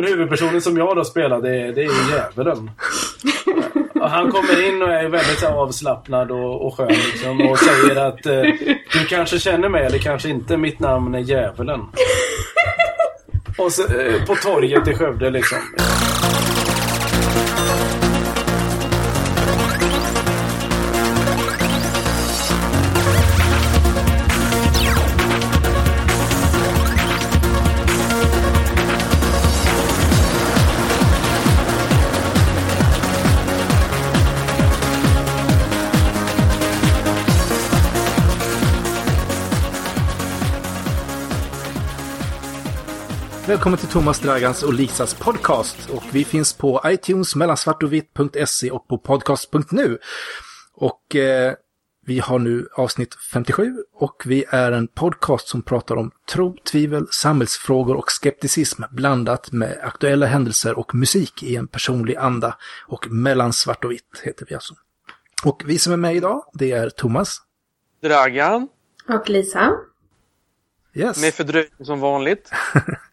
Men huvudpersonen som jag då spelar, det, är, det är ju djävulen. Och han kommer in och är väldigt så, avslappnad och, och skön liksom, och säger att eh, du kanske känner mig eller kanske inte. Mitt namn är djävulen. Och så, eh, på torget i Skövde liksom. Välkommen till Thomas Dragans och Lisas podcast. Och vi finns på iTunes, mellansvartovitt.se och på podcast.nu. Och eh, vi har nu avsnitt 57 och vi är en podcast som pratar om tro, tvivel, samhällsfrågor och skepticism blandat med aktuella händelser och musik i en personlig anda. Och mellan svart och vitt heter vi alltså. Och vi som är med idag, det är Thomas. Dragan. Och Lisa. Yes. Med fördröjning som vanligt.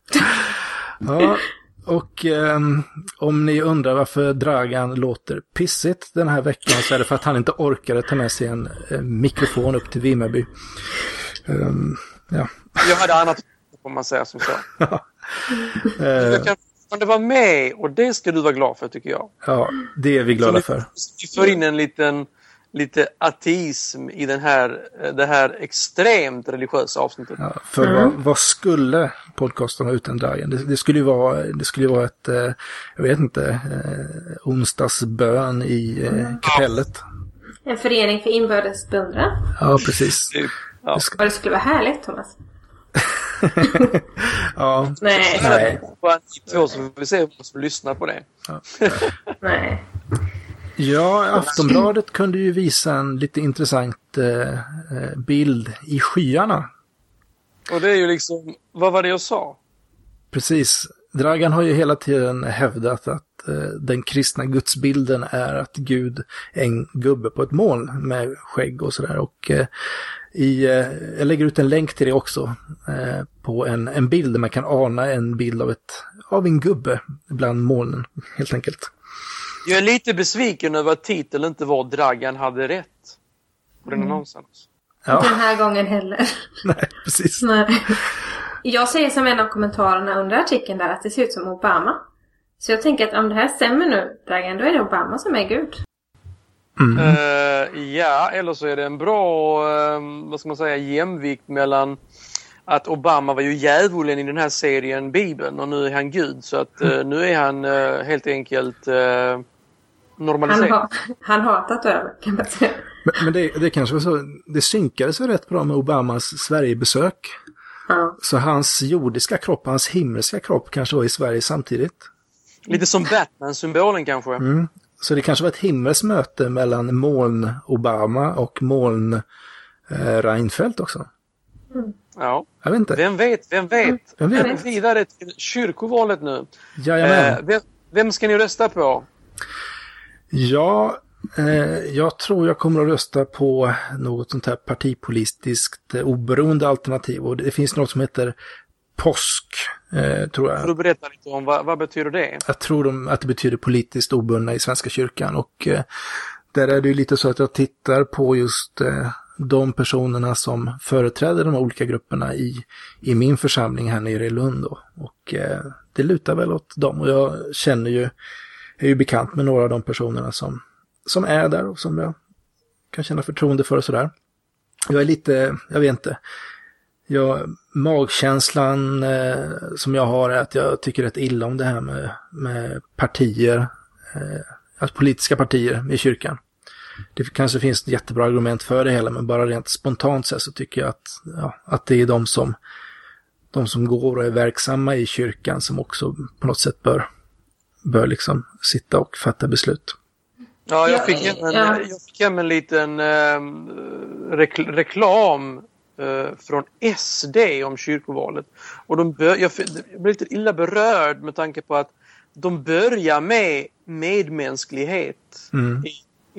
ja, och eh, om ni undrar varför Dragan låter pissigt den här veckan så är det för att han inte orkade ta med sig en eh, mikrofon upp till Vimmerby. Um, ja. Jag hade annat får man säga som så. jag kan fortfarande vara med och det ska du vara glad för tycker jag. Ja, det är vi glada för. Vi får in en liten lite ateism i den här, det här extremt religiösa avsnittet. Ja, för mm. vad, vad, skulle podcasten vara utan Dragan? Det, det, skulle ju vara, det skulle vara ett, eh, jag vet inte, eh, onsdagsbön i eh, kapellet. En förening för inbördes beundran. Ja, precis. Ja. Det, ska... det skulle vara härligt, Thomas. ja. Nej. Nej. Bara två som vill se måste lyssna på det. Ja. Nej. Ja, Aftonbladet kunde ju visa en lite intressant eh, bild i skyarna. Och det är ju liksom, vad var det jag sa? Precis. Dragan har ju hela tiden hävdat att eh, den kristna gudsbilden är att Gud är en gubbe på ett moln med skägg och sådär. Och eh, i, eh, jag lägger ut en länk till det också eh, på en, en bild där man kan ana en bild av, ett, av en gubbe bland molnen helt enkelt. Jag är lite besviken över att titeln inte var Dragan hade rätt. På den mm. annonsen. Ja. Den här gången heller. Nej, precis. Nej. Jag säger som en av kommentarerna under artikeln där att det ser ut som Obama. Så jag tänker att om det här stämmer nu, Dragan, då är det Obama som är Gud. Mm. Uh, ja, eller så är det en bra, uh, vad ska man säga, jämvikt mellan att Obama var ju djävulen i den här serien Bibeln och nu är han Gud. Så att uh, nu är han helt enkelt normaliserat. Han, ha, han hatat över kan man säga. Men, men det, det kanske var så, det synkade sig rätt bra med Obamas Sverigebesök. Ja. Så hans jordiska kropp och hans himmelska kropp kanske var i Sverige samtidigt. Lite som Batman-symbolen kanske. Mm. Så det kanske var ett himmelskt möte mellan moln-Obama och moln-Reinfeldt också. Mm. Ja. Jag vet inte. Vem vet, vem vet? Mm. Vem vet? Vidare till kyrkovalet nu. Jajamän. Eh, vem, vem ska ni rösta på? Ja, eh, jag tror jag kommer att rösta på något sånt här partipolitiskt eh, oberoende alternativ. Och det finns något som heter påsk, eh, tror jag. Får du berätta lite om vad, vad betyder det? Jag tror de, att det betyder politiskt obundna i Svenska kyrkan. Och eh, där är det ju lite så att jag tittar på just eh, de personerna som företräder de olika grupperna i, i min församling här nere i Lund. Då. Och eh, det lutar väl åt dem. Och jag känner ju är ju bekant med några av de personerna som, som är där och som jag kan känna förtroende för och sådär. Jag är lite, jag vet inte, jag, magkänslan eh, som jag har är att jag tycker rätt illa om det här med, med partier, eh, alltså politiska partier i kyrkan. Det kanske finns ett jättebra argument för det hela, men bara rent spontant så tycker jag att, ja, att det är de som, de som går och är verksamma i kyrkan som också på något sätt bör bör liksom sitta och fatta beslut. Ja, jag fick hem en, ja. jag fick hem en liten eh, rek reklam eh, från SD om kyrkovalet. Och de jag, jag blev lite illa berörd med tanke på att de börjar med medmänsklighet mm. i,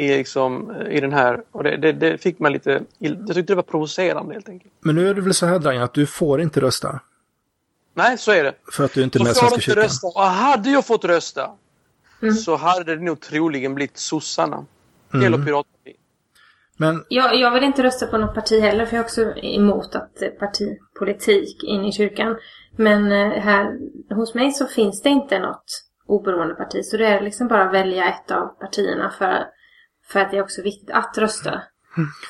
i, liksom, i den här. Och det, det, det, fick man lite, jag tyckte det var provocerande helt enkelt. Men nu är det väl så här Dragan att du får inte rösta? Nej, så är det. För att du inte är med i Svenska kyrkan? rösta. Och hade jag fått rösta Mm. så hade det nog troligen blivit sossarna. Mm. Eller Piratpartiet. Men Jag, jag vill inte rösta på något parti heller för jag är också emot att partipolitik in i kyrkan. Men eh, här hos mig så finns det inte något oberoende parti. Så det är liksom bara att välja ett av partierna för, för att det är också viktigt att rösta.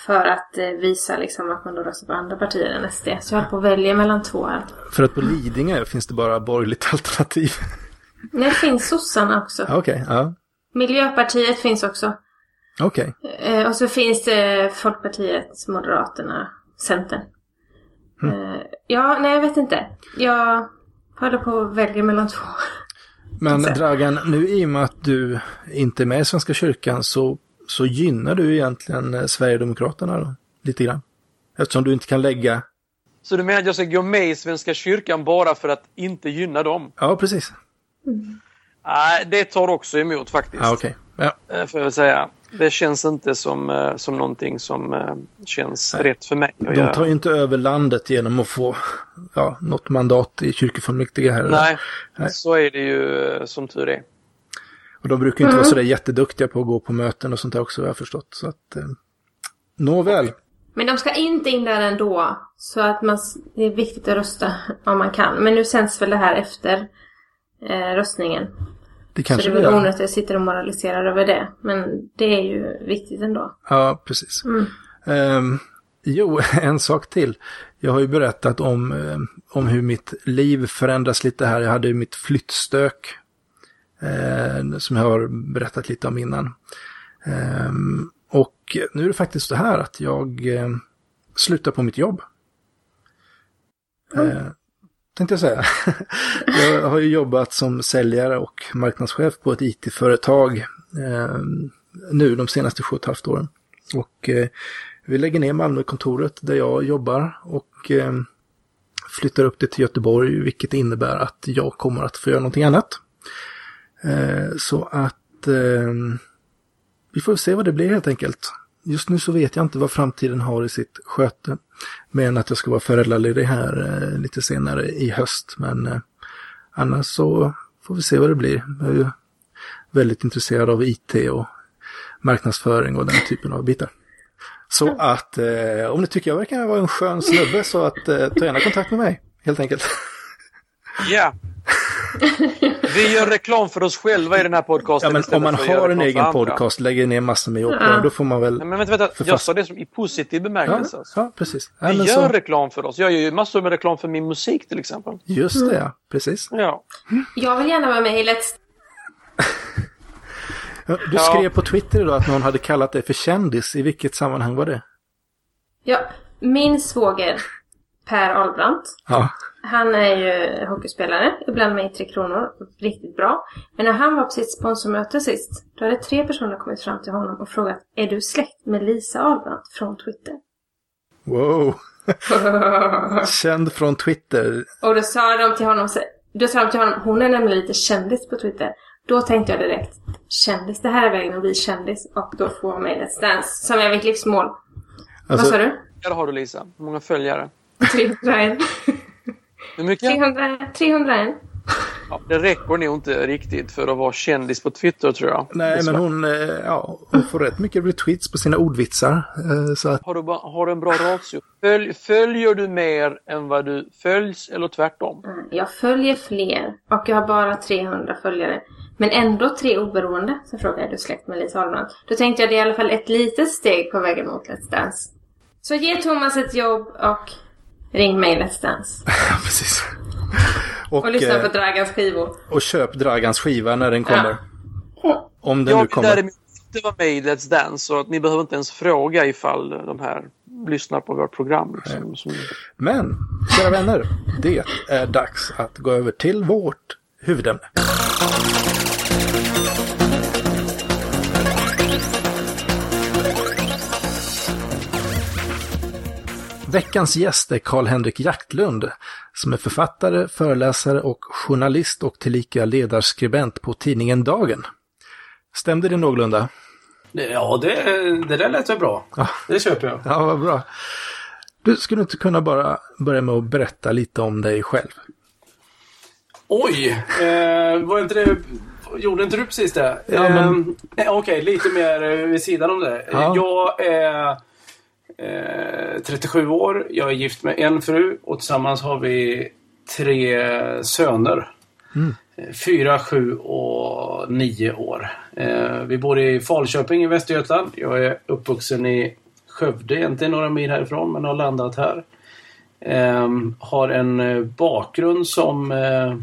För att eh, visa liksom att man då röstar på andra partier än SD. Så jag håller på att välja mellan två här. för att på Lidingö finns det bara borgerligt alternativ. Det finns sossarna också. Okej, ja. Miljöpartiet finns också. Okej. Eh, och så finns det Folkpartiet, Moderaterna, Centern. Eh, ja, nej jag vet inte. Jag håller på att välja mellan två. Men. Dragan, nu i och med att du inte är med i Svenska kyrkan så, så gynnar du egentligen eh, Sverigedemokraterna då, lite grann. Eftersom du inte kan lägga... Så du menar att jag ska gå med i Svenska kyrkan bara för att inte gynna dem? Ja, precis. Nej, det tar också emot faktiskt. Ja, okej. Ja. Eh, Får jag säga. Det känns inte som, eh, som någonting som känns rätt för mig De göra. tar ju inte över landet genom att få ja, något mandat i kyrkofullmäktige här. Nej, Nej. så är det ju som tur är. Och de brukar inte vara sådär jätteduktiga på att gå på möten och sånt där också, har jag förstått. Så att, eh, nåväl. Men de ska inte in där ändå. Så att man, det är viktigt att rösta om man kan. Men nu sänds väl det här efter eh, röstningen. Det Så kanske det är väl onödigt att jag sitter och moraliserar över det. Men det är ju viktigt ändå. Ja, precis. Mm. Ehm, jo, en sak till. Jag har ju berättat om, eh, om hur mitt liv förändras lite här. Jag hade ju mitt flyttstök. Eh, som jag har berättat lite om innan. Ehm, och nu är det faktiskt så här att jag eh, slutar på mitt jobb. Eh, tänkte jag säga. jag har ju jobbat som säljare och marknadschef på ett IT-företag eh, nu de senaste sju och ett halvt åren. Och eh, vi lägger ner Malmökontoret där jag jobbar och eh, flyttar upp det till Göteborg, vilket innebär att jag kommer att få göra någonting annat. Eh, så att eh, vi får se vad det blir helt enkelt. Just nu så vet jag inte vad framtiden har i sitt sköte. Men att jag ska vara föräldraledig här eh, lite senare i höst. Men eh, annars så får vi se vad det blir. Jag är ju väldigt intresserad av IT och marknadsföring och den typen av bitar. Så att eh, om ni tycker jag verkar vara en skön snubbe så att eh, ta gärna kontakt med mig. Helt enkelt. Ja. Vi gör reklam för oss själva i den här podcasten Ja men om man har en egen podcast, lägger ner massor med jobb Ja. då får man väl... Nej, men vänta, vänta. För Jag sa det som i positiv Ja, bemärkelse. alltså. ja precis. Nej, Vi gör så, reklam för oss. Jag gör ju massor med reklam för min musik till exempel. just det, ja. Precis. Ja. Jag vill gärna vara med i Let's Ja, Du Ja. skrev på Twitter idag att någon hade kallat dig för kändis. I vilket sammanhang var det? Ja, min svåger Per Ahlbrandt. Ja. Han är ju hockeyspelare, ibland med i Tre Kronor. Riktigt bra. Men när han var på sitt sponsormöte sist, då hade tre personer kommit fram till honom och frågat Är du släkt med Lisa Ahlbrandt från Twitter? Wow. Känd från Twitter. och då sa de till honom, då sa de till honom, hon är nämligen lite kändis på Twitter. Då tänkte jag direkt, kändis, det här är vägen att bli kändis och då få vara med i Let's Dance, som är mitt livsmål. Alltså, Vad sa du? Där har du Lisa. Hur många följare? 301. Hur mycket? 300, 301. Ja, det räcker nog inte riktigt för att vara kändis på Twitter tror jag. Nej, men hon, eh, ja, hon får rätt mycket retweets på sina ordvitsar. Eh, Så att, Har du, har du en bra ratio? Följ, följer du mer än vad du följs eller tvärtom? Jag följer fler och jag har bara 300 följare. Men ändå tre oberoende. Så frågade jag, du släkt med Lisa Ahlbrand? Då tänkte jag det är i alla fall ett litet steg på vägen mot Let's Dance. Så ge Thomas ett jobb och ring mig Let's Dance. ja, precis. Och, Och lyssna eh, på Dragans skivor. och köp Dragans skiva när den kommer. Om den Jag nu vill kommer. däremot inte vara med i Let's Dance så att ni behöver inte ens fråga ifall de här lyssnar på vårt program. Liksom, som, Men, kära vänner, det är dags att gå över till vårt huvudämne. Veckans gäst är Karl-Henrik Jaktlund, som är författare, föreläsare och journalist och tillika ledarskribent på tidningen Dagen. Stämde det någorlunda? Ja, det, det där lät väl bra. Ja. Det köper jag. Ja, vad bra. Du, skulle inte kunna bara börja med att berätta lite om dig själv? Oj! Eh, var inte det... Gjorde inte du precis det? Ja, men... eh, Okej, okay, lite mer eh, vid sidan om det. Ja. Jag är eh, 37 år. Jag är gift med en fru och tillsammans har vi tre söner. Mm. Eh, Fyra, sju och nio år. Eh, vi bor i Falköping i Västergötland. Jag är uppvuxen i Skövde, egentligen några mil härifrån, men har landat här. Eh, har en eh, bakgrund som eh,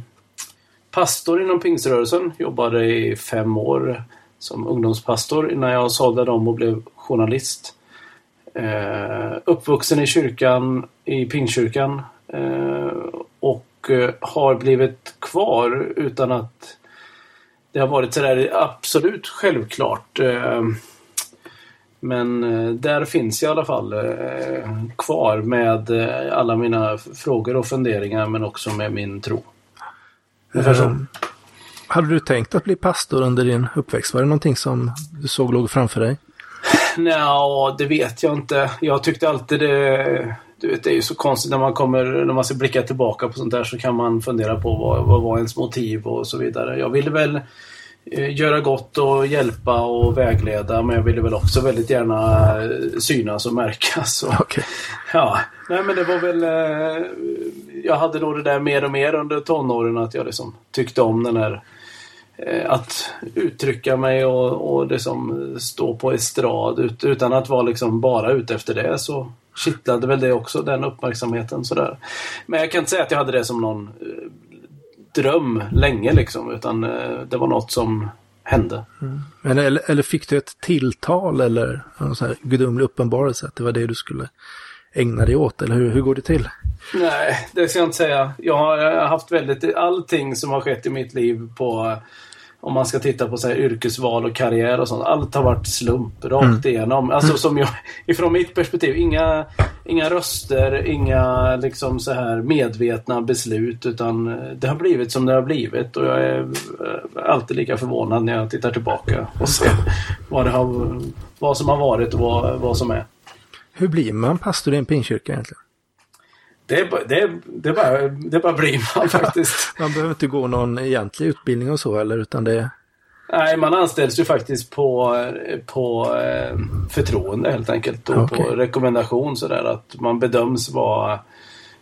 pastor inom pingströrelsen. Jobbade i fem år som ungdomspastor innan jag sålde dem och blev journalist. Eh, uppvuxen i kyrkan, i pingkyrkan. Eh, och eh, har blivit kvar utan att det har varit sådär absolut självklart. Eh, men där finns jag i alla fall kvar med alla mina frågor och funderingar men också med min tro. Ungefär så. Eh, hade du tänkt att bli pastor under din uppväxt? Var det någonting som du såg låg framför dig? Nja, det vet jag inte. Jag tyckte alltid det... Du vet, det är ju så konstigt när man kommer, när man ska blicka tillbaka på sånt där så kan man fundera på vad, vad var ens motiv och så vidare. Jag ville väl eh, göra gott och hjälpa och vägleda men jag ville väl också väldigt gärna eh, synas och märkas. Och, Okej. Ja, nej men det var väl... Eh, jag hade nog det där mer och mer under tonåren att jag liksom tyckte om den här att uttrycka mig och, och liksom stå på estrad ut, utan att vara liksom bara ute efter det så kittlade väl det också den uppmärksamheten sådär. Men jag kan inte säga att jag hade det som någon eh, dröm länge liksom utan eh, det var något som hände. Men, eller, eller fick du ett tilltal eller någon sån här gudomlig uppenbarelse att det var det du skulle ägna dig åt? Eller hur, hur går det till? Nej, det ska jag inte säga. Jag har, jag har haft väldigt... Allting som har skett i mitt liv på... Om man ska titta på så här, yrkesval och karriär och sånt. Allt har varit slump rakt igenom. Alltså som jag... Ifrån mitt perspektiv. Inga, inga röster, inga liksom så här medvetna beslut. Utan det har blivit som det har blivit. Och jag är eh, alltid lika förvånad när jag tittar tillbaka och ser vad, det har, vad som har varit och vad, vad som är. Hur blir man pastor i en pingkyrka egentligen? Det, är det, det, bara, det bara blir man faktiskt. Man behöver inte gå någon egentlig utbildning och så eller utan det Nej, man anställs ju faktiskt på, på eh, förtroende helt enkelt. Och Okej. på rekommendation sådär att man bedöms vara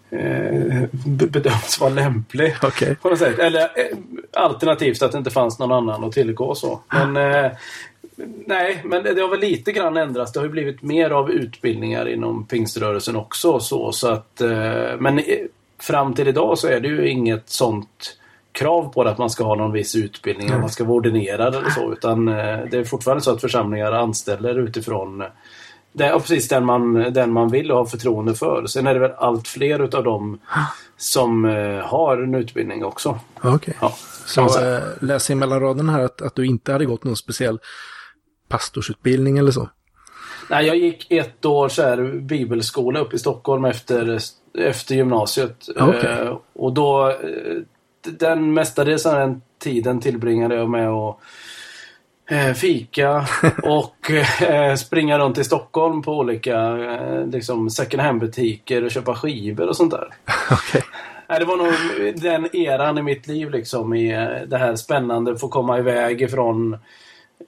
eh, be- bedöms vara lämplig. Okej. På något sätt. Eller eh, alternativt att det inte fanns någon annan att tillgå så. Men eh, Nej, men det har väl lite grann ändrats. Det har ju blivit mer av utbildningar inom pingströrelsen också. Så, så att, eh, men eh, fram till idag så är det ju inget sånt krav på det att man ska ha någon viss utbildning eller man ska vara ordinerad eller så. Utan eh, det är fortfarande så att församlingar anställer utifrån det är precis den man, den man vill ha förtroende för. Sen är det väl allt fler utav dem som har en utbildning också. Okej. Ja, kan Så läser mellan raderna här att, att du inte hade gått någon speciell pastorsutbildning eller så? Nej, jag gick ett år så här, bibelskola upp i Stockholm efter, efter gymnasiet. Okej. Eh, och då, eh, den mestadels den tiden tillbringade jag med att eh, fika och eh, springa runt i Stockholm på olika liksom second hand-butiker och köpa skivor och sånt där. Nej, det var nog den eran i mitt liv liksom i det här spännande, få komma iväg ifrån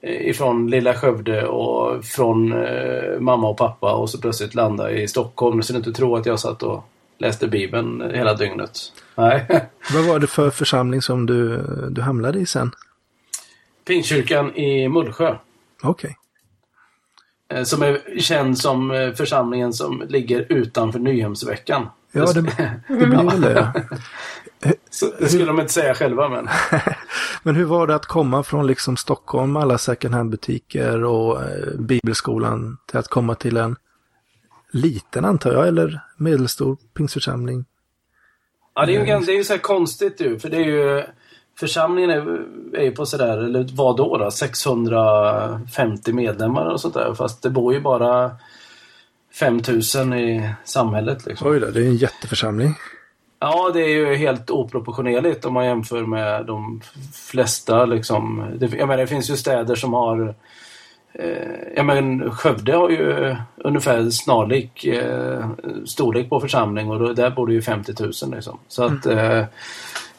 ifrån lilla Skövde och från eh, mamma och pappa och så plötsligt landa i Stockholm. Så du inte tro att jag satt och läste Bibeln hela dygnet. Nej. Vad var det för församling som du, du hamnade i sen? Pingstkyrkan i Mullsjö. Okej. eh, Som är känd som eh, församlingen som ligger utanför Nyhemsveckan. Ja, det, det blir väl det. Så, det skulle de inte säga själva men. Men hur var det att komma från liksom Stockholm, alla second hand-butiker och eh, bibelskolan till att komma till en liten antar jag, eller medelstor pingstförsamling? Ja, det är ju, ganska- det är ju så här konstigt ju. För det är ju... Församlingen är, är ju på sådär, eller vad då, då? 650 medlemmar och sånt där. Fast det bor ju bara 5000 i samhället liksom. Oj då, det är en jätteförsamling. Ja, det är ju helt oproportionerligt om man jämför med de flesta liksom. Det, jag menar, det finns ju städer som har eh, jag menar, Skövde har ju ungefär snarlik eh, storlek på församling och då, där bor det ju 50 000 liksom. Så att eh,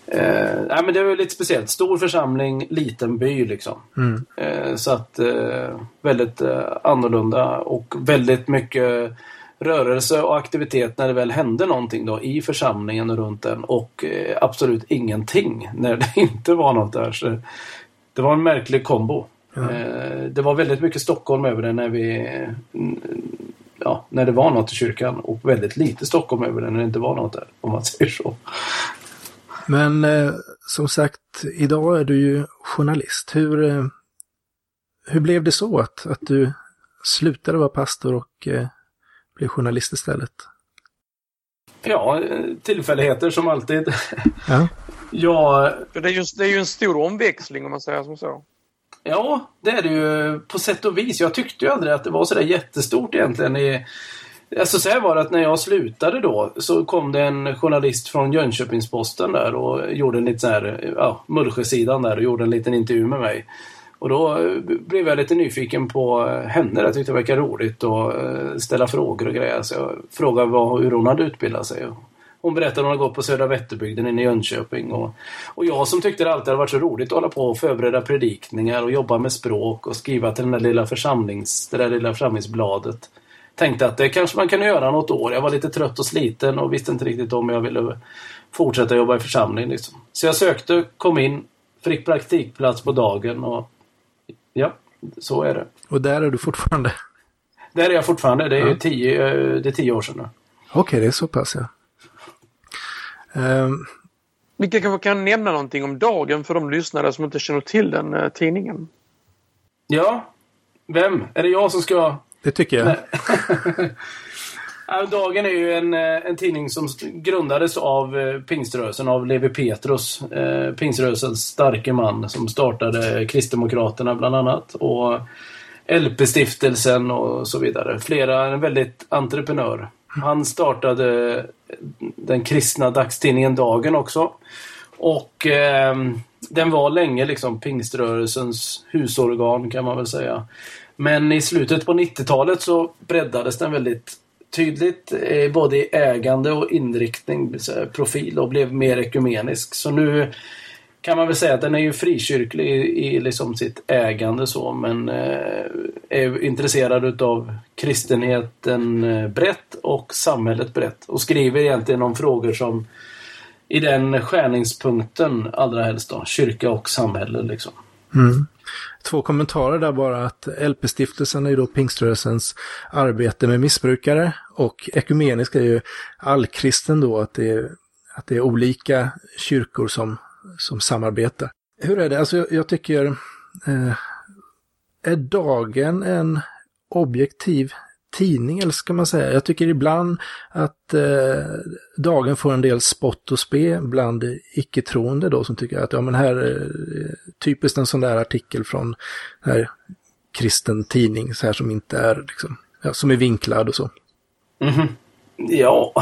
Eh, nej, men det var lite speciellt. Stor församling, liten by liksom. Mm. Eh, så att eh, väldigt eh, annorlunda och väldigt mycket rörelse och aktivitet när det väl hände någonting då i församlingen och runt den och eh, absolut ingenting när det inte var något där. Så det var en märklig kombo. Eh, det var väldigt mycket Stockholm över det när vi mm, ja, när det var något i kyrkan och väldigt lite Stockholm över det när det inte var något där, om man säger så. Men eh, som sagt, idag är du ju journalist. Hur, eh, hur blev det så att, att du slutade vara pastor och blev journalist istället? Ja, tillfälligheter som alltid. Ja. ja, det, är ju, det är ju en stor omväxling om man säger som så. Ja, det är det ju på sätt och vis. Jag tyckte ju aldrig att det var så där jättestort egentligen. I, alltså så här var det att när jag slutade då så kom det en journalist från Jönköpingsposten där och gjorde en lite så här, ja, Mullsjösidan där och gjorde en liten intervju med mig. Och då eh, blev jag lite nyfiken på eh, henne. Jag tyckte det verkade roligt att eh, ställa frågor och grejer. Så jag frågade vad, hur hon hade utbildat sig. Hon berättade att hon hade gått på Södra Vätterbygden inne i Jönköping. Och, och jag som tyckte det alltid hade varit så roligt att hålla på och förbereda predikningar och jobba med språk och skriva till den där lilla församlings, det där lilla församlingsbladet. Tänkte att det kanske man kan göra något år. Jag var lite trött och sliten och visste inte riktigt om jag ville fortsätta jobba i församling. Liksom. Så jag sökte, kom in, fick praktikplats på dagen och ja, så är det. Och där är du fortfarande? Där är jag fortfarande. Det är, Ja. tio, eh, det är tio år sedan nu. Okej, det är så pass ja. Ehm, Vi kanske kan nämna någonting om dagen för de lyssnare som inte känner till den eh, tidningen. Ja, vem? Är det jag som ska... det tycker jag. Dagen är ju en, eh, en tidning som grundades av eh, pingströrelsen, av Levi Petrus. Eh, pingströrelsens starke man som startade Kristdemokraterna bland annat. Och LP-stiftelsen och så vidare. Flera, en väldigt entreprenör. Han startade den kristna dagstidningen Dagen också. Och eh, den var länge liksom pingströrelsens husorgan kan man väl säga. Men i slutet på 90-talet så breddades den väldigt tydligt eh, både i ägande och inriktning, så här, profil och blev mer ekumenisk. Så nu kan man väl säga att den är ju frikyrklig i, i liksom sitt ägande så men eh, är intresserad utav kristenheten eh, brett och samhället brett och skriver egentligen om frågor som i den skärningspunkten allra helst då, kyrka och samhälle liksom. Mm. Två kommentarer där bara att LP-stiftelsen är ju då pingströrelsens arbete med missbrukare och ekumenisk är ju allkristen då, att det är, att det är olika kyrkor som, som samarbetar. Hur är det? Alltså jag, jag tycker, eh, är dagen en objektiv tidning eller ska man säga? Jag tycker ibland att eh, dagen får en del spott och spe bland icke-troende då som tycker att ja men här är typiskt en sån där artikel från här kristen tidning så här som inte är liksom, ja, som är vinklad och så. Mhm. Ja,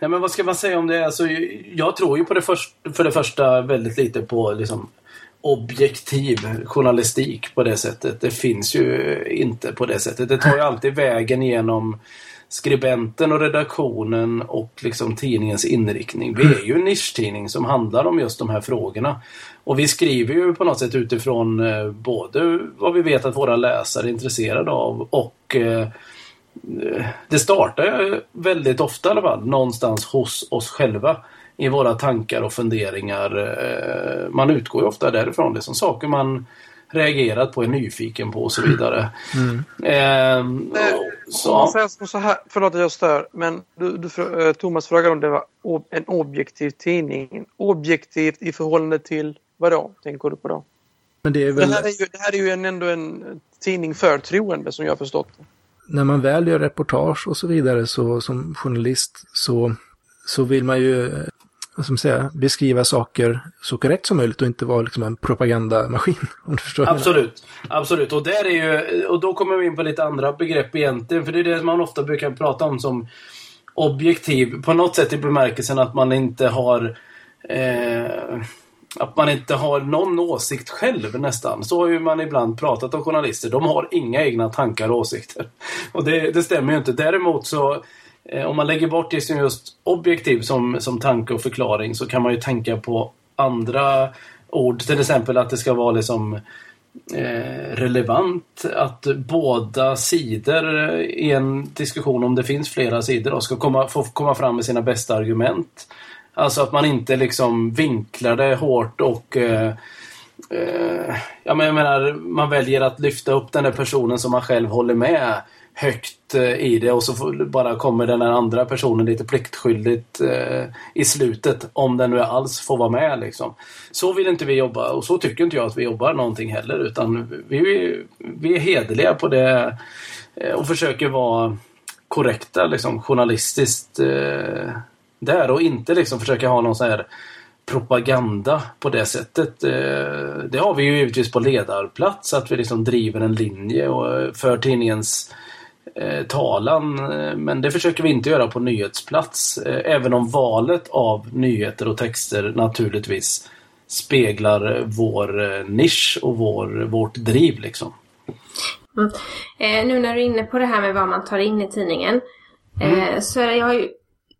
ja, men vad ska man säga om det? Alltså, jag tror ju på det först, för det första väldigt lite på liksom, objektiv journalistik på det sättet. Det finns ju inte på det sättet. Det tar ju alltid vägen genom skribenten och redaktionen och liksom tidningens inriktning. Vi är ju en nischtidning som handlar om just de här frågorna. Och vi skriver ju på något sätt utifrån eh, både vad vi vet att våra läsare är intresserade av och eh, eh, det startar ju väldigt ofta i alla fall någonstans hos oss själva i våra tankar och funderingar. Eh, Man utgår ju ofta därifrån. Det som saker man reagerat på, är nyfiken på och så vidare. Ehm, och Om man så, säger som så här, förlåt att jag stör, men du, du, eh, Thomas frågade om det var en objektiv tidning. Objektivt i förhållande till vad då? Tänker du på då? Men det är Det väl, här är ju, det här är ju en, ändå en tidning för troende som jag har förstått det. när man väl gör reportage och så vidare så som journalist så, så vill man ju vad ska säga, beskriva saker så korrekt som möjligt och inte vara liksom en propagandamaskin. Om du förstår absolut. Absolut. Och, där är ju, och då kommer vi in på lite andra begrepp egentligen. För det är det man ofta brukar prata om som objektiv. På något sätt i bemärkelsen att man inte har eh, att man inte har någon åsikt själv nästan. Så har ju man ibland pratat om journalister. De har inga egna tankar och åsikter. Och det, det stämmer ju inte. Däremot så Eh, om man lägger bort det som just objektiv som, som tanke och förklaring så kan man ju tänka på andra ord. Till exempel att det ska vara liksom eh, relevant att båda sidor i en diskussion, om det finns flera sidor, då, ska komma, få komma fram med sina bästa argument. Alltså att man inte liksom vinklar det hårt och eh, eh, jag menar, man väljer att lyfta upp den där personen som man själv håller med högt eh, i det och så bara kommer den andra personen lite pliktskyldigt eh, i slutet. Om den nu alls får vara med liksom. Så vill inte vi jobba och så tycker inte jag att vi jobbar någonting heller utan vi, vi är hederliga på det eh, och försöker vara korrekta liksom journalistiskt eh, där och inte liksom försöka ha någon sån här propaganda på det sättet. Eh, det har vi ju givetvis på ledarplats, att vi liksom driver en linje och eh, för tidningens eh, talan. Men det försöker vi inte göra på nyhetsplats. Eh, även om valet av nyheter och texter naturligtvis speglar vår nisch och vår, vårt driv. Liksom. Mm. Eh, nu när du är inne på det här med vad man tar in i tidningen. Mm. så jag har ju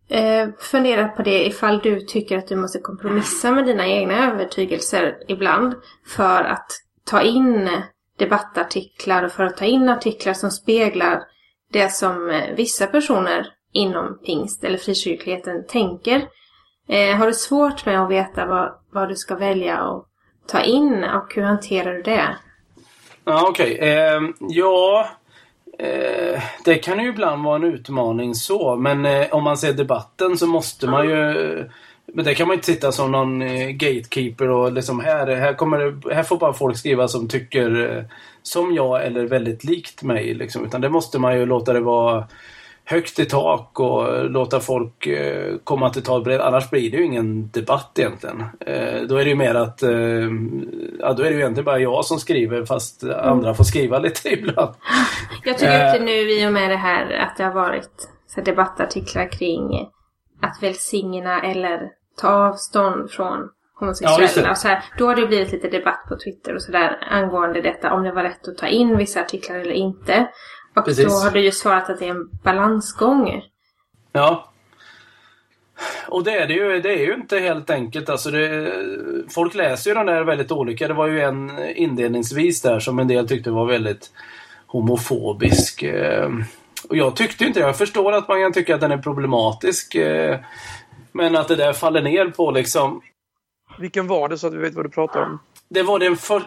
eh, funderat på det ifall du tycker att du måste kompromissa med dina egna övertygelser ibland för att ta in debattartiklar och för att ta in artiklar som speglar det som eh, vissa personer inom pingst eller frikyrkligheten tänker. Eh, har du svårt med att veta vad, vad du ska välja och ta in och hur hanterar du det? Ja, Okej, okay. eh, ja Eh, det kan ju ibland vara en utmaning så, men eh, om man ser debatten så måste man ju... Men det kan man inte sitta som någon eh, gatekeeper och liksom här, här, kommer här får bara folk skriva som tycker eh, som jag eller väldigt likt mig. Liksom. Utan det måste man ju låta det vara högt i tak och låta folk eh, komma till tal. Annars blir det ju ingen debatt egentligen. Då är det ju mer att ja, då är det ju egentligen bara jag som skriver fast mm. andra får skriva lite ibland. Jag tycker att nu i och med det här att det har varit så debattartiklar kring att välsigna eller ta avstånd från homosexuella. Ja, så här, då har det blivit lite debatt på Twitter och sådär angående detta. Om det var rätt att ta in vissa artiklar eller inte. Och Precis. då har du ju svarat att det är en balansgång. Ja. Och det är det ju, det är ju inte helt enkelt. Alltså det, folk läser ju den där väldigt olika. Det var ju en inledningsvis där som en del tyckte var väldigt homofobisk. Och jag tyckte inte det. Jag förstår att man kan tycka att den är problematisk. Eh, men att det där faller ner på liksom... Vilken var det så att vi vet vad du pratar om? Det var den för...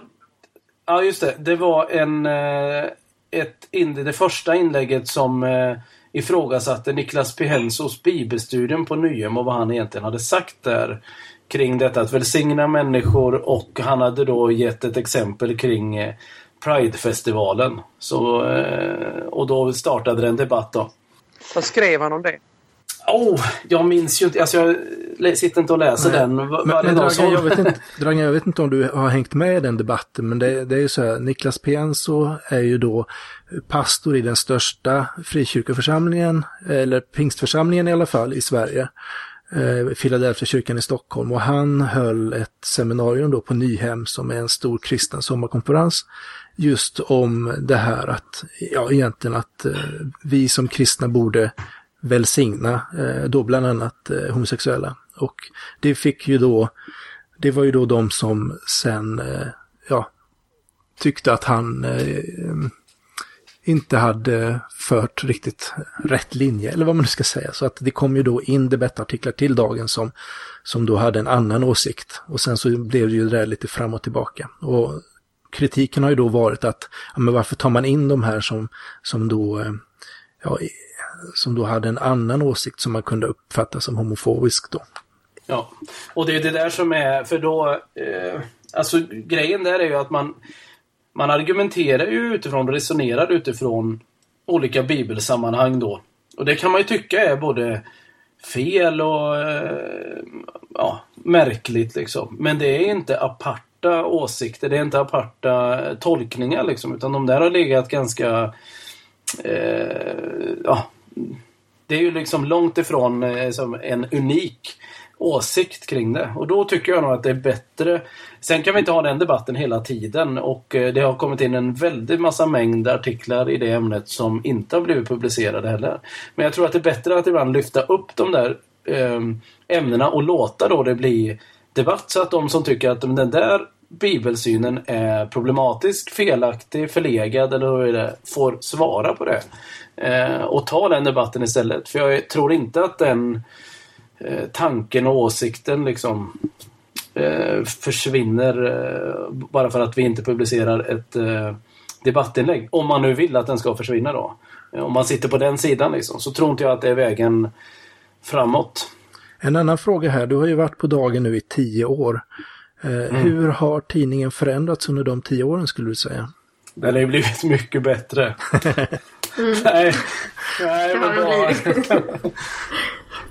Ja, just det. Det var en, eh, ett inlägg, det första inlägget som eh, ifrågasatte Niklas Pihensos bibelstudium på Nyhem och vad han egentligen hade sagt där kring detta att välsigna människor och han hade då gett ett exempel kring Pridefestivalen. Så, eh, och då startade det en debatt då. Vad skrev han om det? Oh, jag minns ju inte. Alltså jag sitter inte och läser Nej. den. Men, men Dragan, jag vet inte, Dragan, jag vet inte om du har hängt med i den debatten, men det, det är ju så här, Niklas Pienso är ju då pastor i den största frikyrkoförsamlingen, eller pingstförsamlingen i alla fall, i Sverige. Eh, Philadelphia kyrkan i Stockholm och han höll ett seminarium då på Nyhem som är en stor kristen sommarkonferens just om det här att, ja egentligen att eh, vi som kristna borde välsigna eh, då bland annat eh, homosexuella. Och det fick ju då, det var ju då de som sen, eh, ja, tyckte att han eh, inte hade fört riktigt rätt linje, eller vad man nu ska säga. Så att det kom ju då in debattartiklar till dagen som, som då hade en annan åsikt. Och sen så blev det ju det där lite fram och tillbaka. Och kritiken har ju då varit att, ja, men varför tar man in de här som, som då, eh, ja, som då hade en annan åsikt som man kunde uppfatta som homofobisk då. Ja, och det är det där som är, för då, eh, alltså grejen där är ju att man, man argumenterar ju utifrån, resonerar utifrån olika bibelsammanhang då. Och det kan man ju tycka är både fel och eh, ja, märkligt liksom. Men det är inte apart aparta åsikter, det är inte aparta eh, tolkningar liksom, utan de där har legat ganska eh, ja, det är ju liksom långt ifrån eh, en unik åsikt kring det. Och då tycker jag nog att det är bättre. Sen kan vi inte ha den debatten hela tiden och eh, det har kommit in en väldig massa mängd artiklar i det ämnet som inte har blivit publicerade heller. Men jag tror att det är bättre att ibland lyfta upp de där eh, ämnena och låta då det bli debatt så att de som tycker att den där bibelsynen är problematisk, felaktig, förlegad eller hur är det, får svara på det. Eh, och ta den debatten istället. För jag tror inte att den eh, tanken och åsikten liksom eh, försvinner eh, bara för att vi inte publicerar ett eh, debattinlägg. Om man nu vill att den ska försvinna då. Eh, om man sitter på den sidan liksom, så tror inte jag att det är vägen framåt. En annan fråga här, du har ju varit på dagen nu i tio år. Mm. Hur har tidningen förändrats under de tio åren skulle du säga? Den har ju blivit mycket bättre. mm. Nej, nej men bara...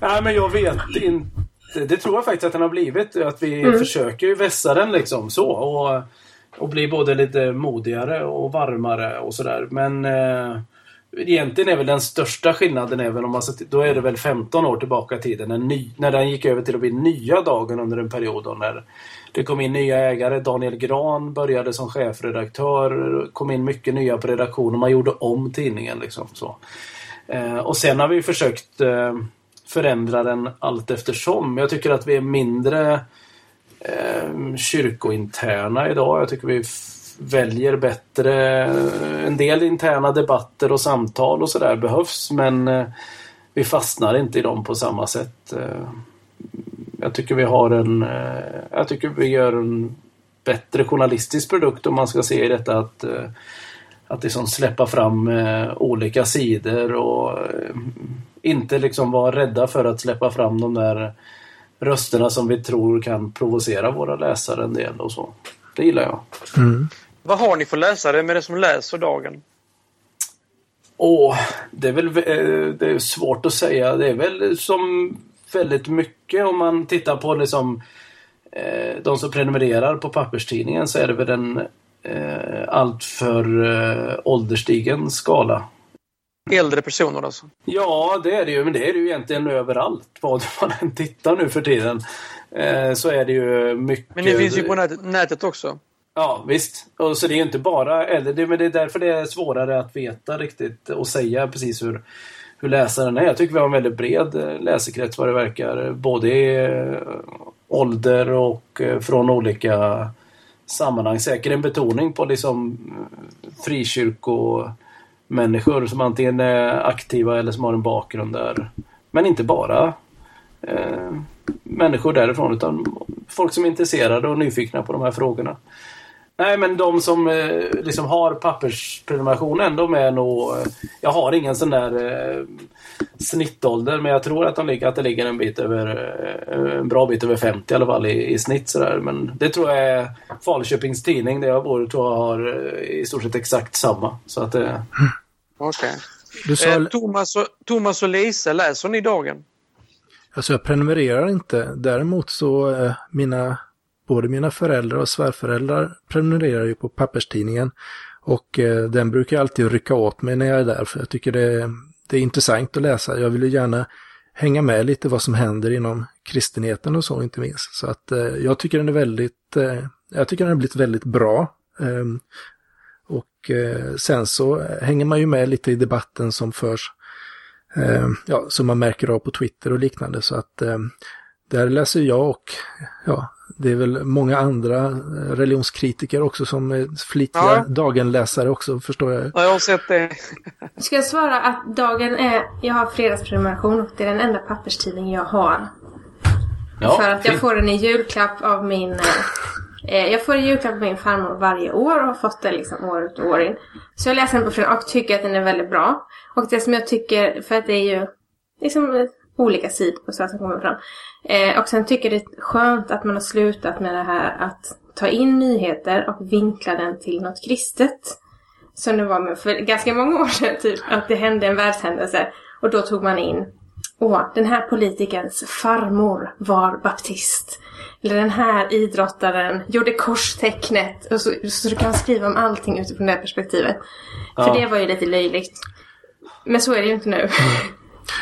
nej, men jag vet inte. Det tror jag faktiskt att den har blivit. Att vi mm. försöker ju vässa den liksom så. Och, och bli både lite modigare och varmare och sådär. Men eh, egentligen är väl den största skillnaden även om man då är det väl 15 år tillbaka i tiden. När, ny, när den gick över till att bli nya dagen under en period då när det kom in nya ägare. Daniel Gran började som chefredaktör. kom in mycket nya på redaktionen. Man gjorde om tidningen. Liksom, så. Eh, och sen har vi försökt eh, förändra den allt eftersom. Jag tycker att vi är mindre eh, kyrkointerna idag. Jag tycker vi väljer bättre. En del interna debatter och samtal och sådär behövs men eh, vi fastnar inte i dem på samma sätt. Eh, jag tycker vi har en... Eh, jag tycker vi gör en bättre journalistisk produkt om man ska se i detta att att liksom släppa fram olika sidor och inte liksom vara rädda för att släppa fram de där rösterna som vi tror kan provocera våra läsare en del och så. Det gillar jag. Mm. Vad har ni för läsare med det som läser dagen? Åh, det är väl eh, det är svårt att säga. Det är väl som väldigt mycket om man tittar på liksom eh, de som prenumererar på papperstidningen så är det väl en eh, alltför eh, ålderstigen skala. Äldre personer alltså? Ja, det är det ju. Men det är det ju egentligen överallt. Vad man än tittar nu för tiden. Eh, så är det ju mycket... Men det finns ju på nätet också. Ja visst. Och så det är inte bara äldre. Men det är därför det är svårare att veta riktigt och säga precis hur, hur läsaren är. Jag tycker vi har en väldigt bred eh, läsekrets vad det verkar. Både i eh, ålder och eh, från olika sammanhang. Säkert en betoning på liksom frikyrkomänniskor som antingen är aktiva eller som har en bakgrund där. Men inte bara eh, människor därifrån utan folk som är intresserade och nyfikna på de här frågorna. Nej, men de som eh, liksom har pappersprenumerationen, de är nog... Eh, jag har ingen sån där eh, snittålder, men jag tror att, de ligger, att det ligger en bit över... Eh, en bra bit över 50 i alla fall i, i snitt sådär. Men det tror jag är Falköpings Tidning, där jag bor, tror jag har eh, i stort sett exakt samma. Så att... Eh... Okej. Okay. Sa... Eh, Thomas, och, Thomas och Lisa, läser ni Dagen? Alltså jag prenumererar inte. Däremot så eh, mina både mina föräldrar och svärföräldrar prenumererar ju på papperstidningen. Och eh, den brukar jag alltid rycka åt mig när jag är där för jag tycker det, det är intressant att läsa. Jag vill ju gärna hänga med lite vad som händer inom kristenheten och så inte minst. Så att eh, jag tycker den är väldigt, eh, jag tycker den har blivit väldigt bra. Ehm, och eh, sen så hänger man ju med lite i debatten som förs, ehm, ja, som man märker av på Twitter och liknande. Så att ehm, där läser jag och ja, det är väl många andra eh, religionskritiker också som är flitiga ja. Dagen-läsare också förstår jag. Ja, jag har sett det. Ska jag svara att Dagen är, jag har fredagsprenumeration och det är den enda papperstidning jag har. Ja, För att jag får den i julklapp av min eh, eh, jag får en julklapp av min farmor varje år och har fått den liksom år ut och år in. Så jag läser den på fredag och tycker att den är väldigt bra. Och det som jag tycker, för att det är ju liksom olika sidor på som kommer fram. Eh, och sen tycker jag det är skönt att man har slutat med det här att ta in nyheter och vinkla den till något kristet. Som det var med för ganska många år sedan, typ, att det hände en världshändelse. Och då tog man in, åh, den här politikerns farmor var baptist. Eller den här idrottaren gjorde korstecknet. Och så, så du kan skriva om allting utifrån det perspektivet. Ja. För det var ju lite löjligt. Men så är det ju inte nu. Mm.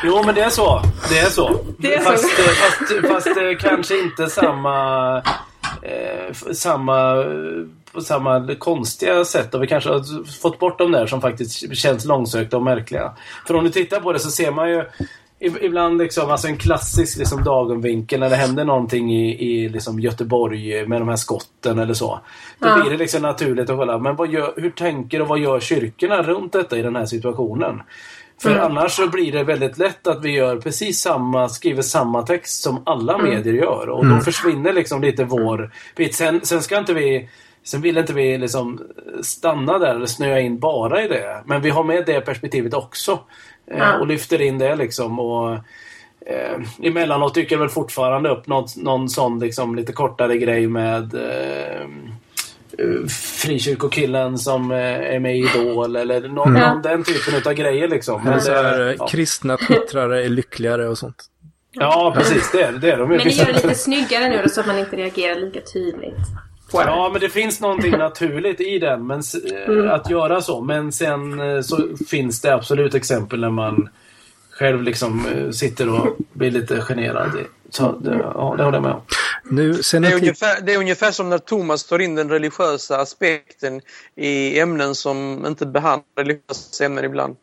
Jo, men det är så. Det är så. Det är fast, så. fast, fast, fast kanske inte samma... Eh, samma på samma konstiga sätt och vi kanske har fått bort de där som faktiskt känns långsökta och märkliga. För om du tittar på det så ser man ju ibland liksom, alltså en klassisk liksom dagenvinkel när det händer någonting i, i liksom Göteborg med de här skotten eller så. Då ja. blir det liksom naturligt att kolla, men vad gör, hur tänker och vad gör kyrkorna runt detta i den här situationen? För mm. annars så blir det väldigt lätt att vi gör precis samma, skriver samma text som alla mm. medier gör. Och mm. då försvinner liksom lite vår bit. Sen, sen ska inte vi Sen vill inte vi liksom stanna där eller snöa in bara i det. Men vi har med det perspektivet också. Eh, och lyfter in det liksom. Och, eh, emellanåt dyker väl fortfarande upp något, någon sån liksom, lite kortare grej med eh, frikyrkokillen som eh, är med i Idol eller någon, mm. någon den typen av grejer liksom. Men det, är, ja. Kristna twittrare är lyckligare och sånt. Ja, precis. Det är, det är de Men ni gör det lite snyggare nu då så att man inte reagerar lika tydligt. Ja, men det finns någonting naturligt i den. Men, mm. Att göra så. Men sen eh, så finns det absolut exempel när man själv liksom eh, sitter och blir lite generad. Så det, ja, det håller jag med om. Nu, sen det, är ungefär, det är ungefär som när Thomas tar in den religiösa aspekten i ämnen som inte behandlar religiösa ämnen ibland.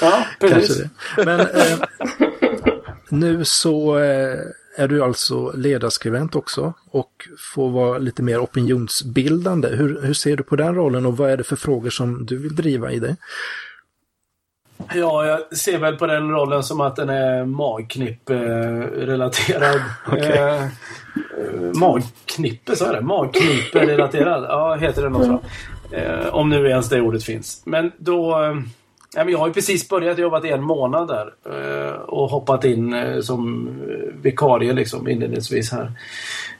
Ja, precis. Men eh, nu så eh, är du alltså ledarskribent också och får vara lite mer opinionsbildande. Hur, hur ser du på den rollen och vad är det för frågor som du vill driva i det? Ja, jag ser väl på den rollen som att den är magknipp-relaterad. okay. eh, magknippe, så är det? Magknippe-relaterad. Ja, heter det något. Eh, om nu ens det ordet finns. Men då... Eh, jag har ju precis börjat jobbat i en månad där eh, och hoppat in eh, som vikarie liksom inledningsvis här.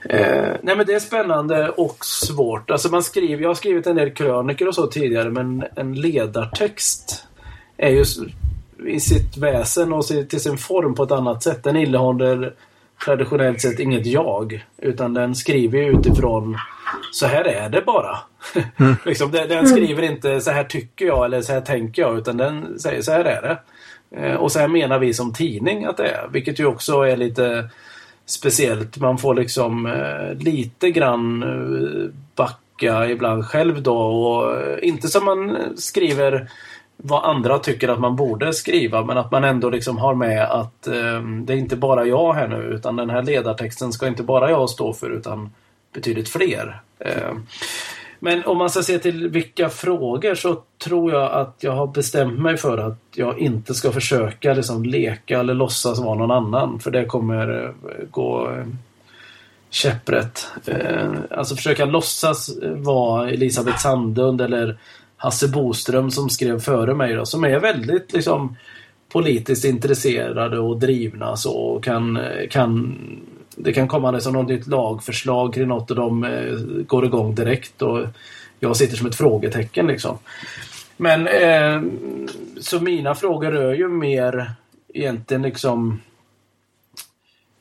Eh, nej men det är spännande och svårt. Alltså man skriver, jag har skrivit en del kröniker och så tidigare men en ledartext är ju i sitt väsen och till sin form på ett annat sätt. Den innehåller traditionellt sett inget jag. Utan den skriver utifrån så här är det bara. Mm. liksom, den, den, skriver inte så här tycker jag eller så här tänker jag utan den säger så här är det. Eh, och så här menar vi som tidning att det är. Vilket ju också är lite speciellt. Man får liksom eh, lite grann eh, backa ibland själv då och inte som man skriver vad andra tycker att man borde skriva men att man ändå liksom har med att eh, det är inte bara jag här nu utan den här ledartexten ska inte bara jag stå för utan betydligt fler. Eh, men om man ska se till vilka frågor så tror jag att jag har bestämt mig för att jag inte ska försöka liksom leka eller låtsas vara någon annan för det kommer eh, gå ehm, käpprätt. Eh, alltså försöka låtsas vara Elisabeth Sandlund eller Hasse Boström som skrev före mig då, som är väldigt liksom politiskt intresserade och drivna så och kan, kan det kan komma liksom något nytt lagförslag kring något och de eh, går igång direkt och jag sitter som ett frågetecken liksom. Men eh, så mina frågor rör ju mer egentligen liksom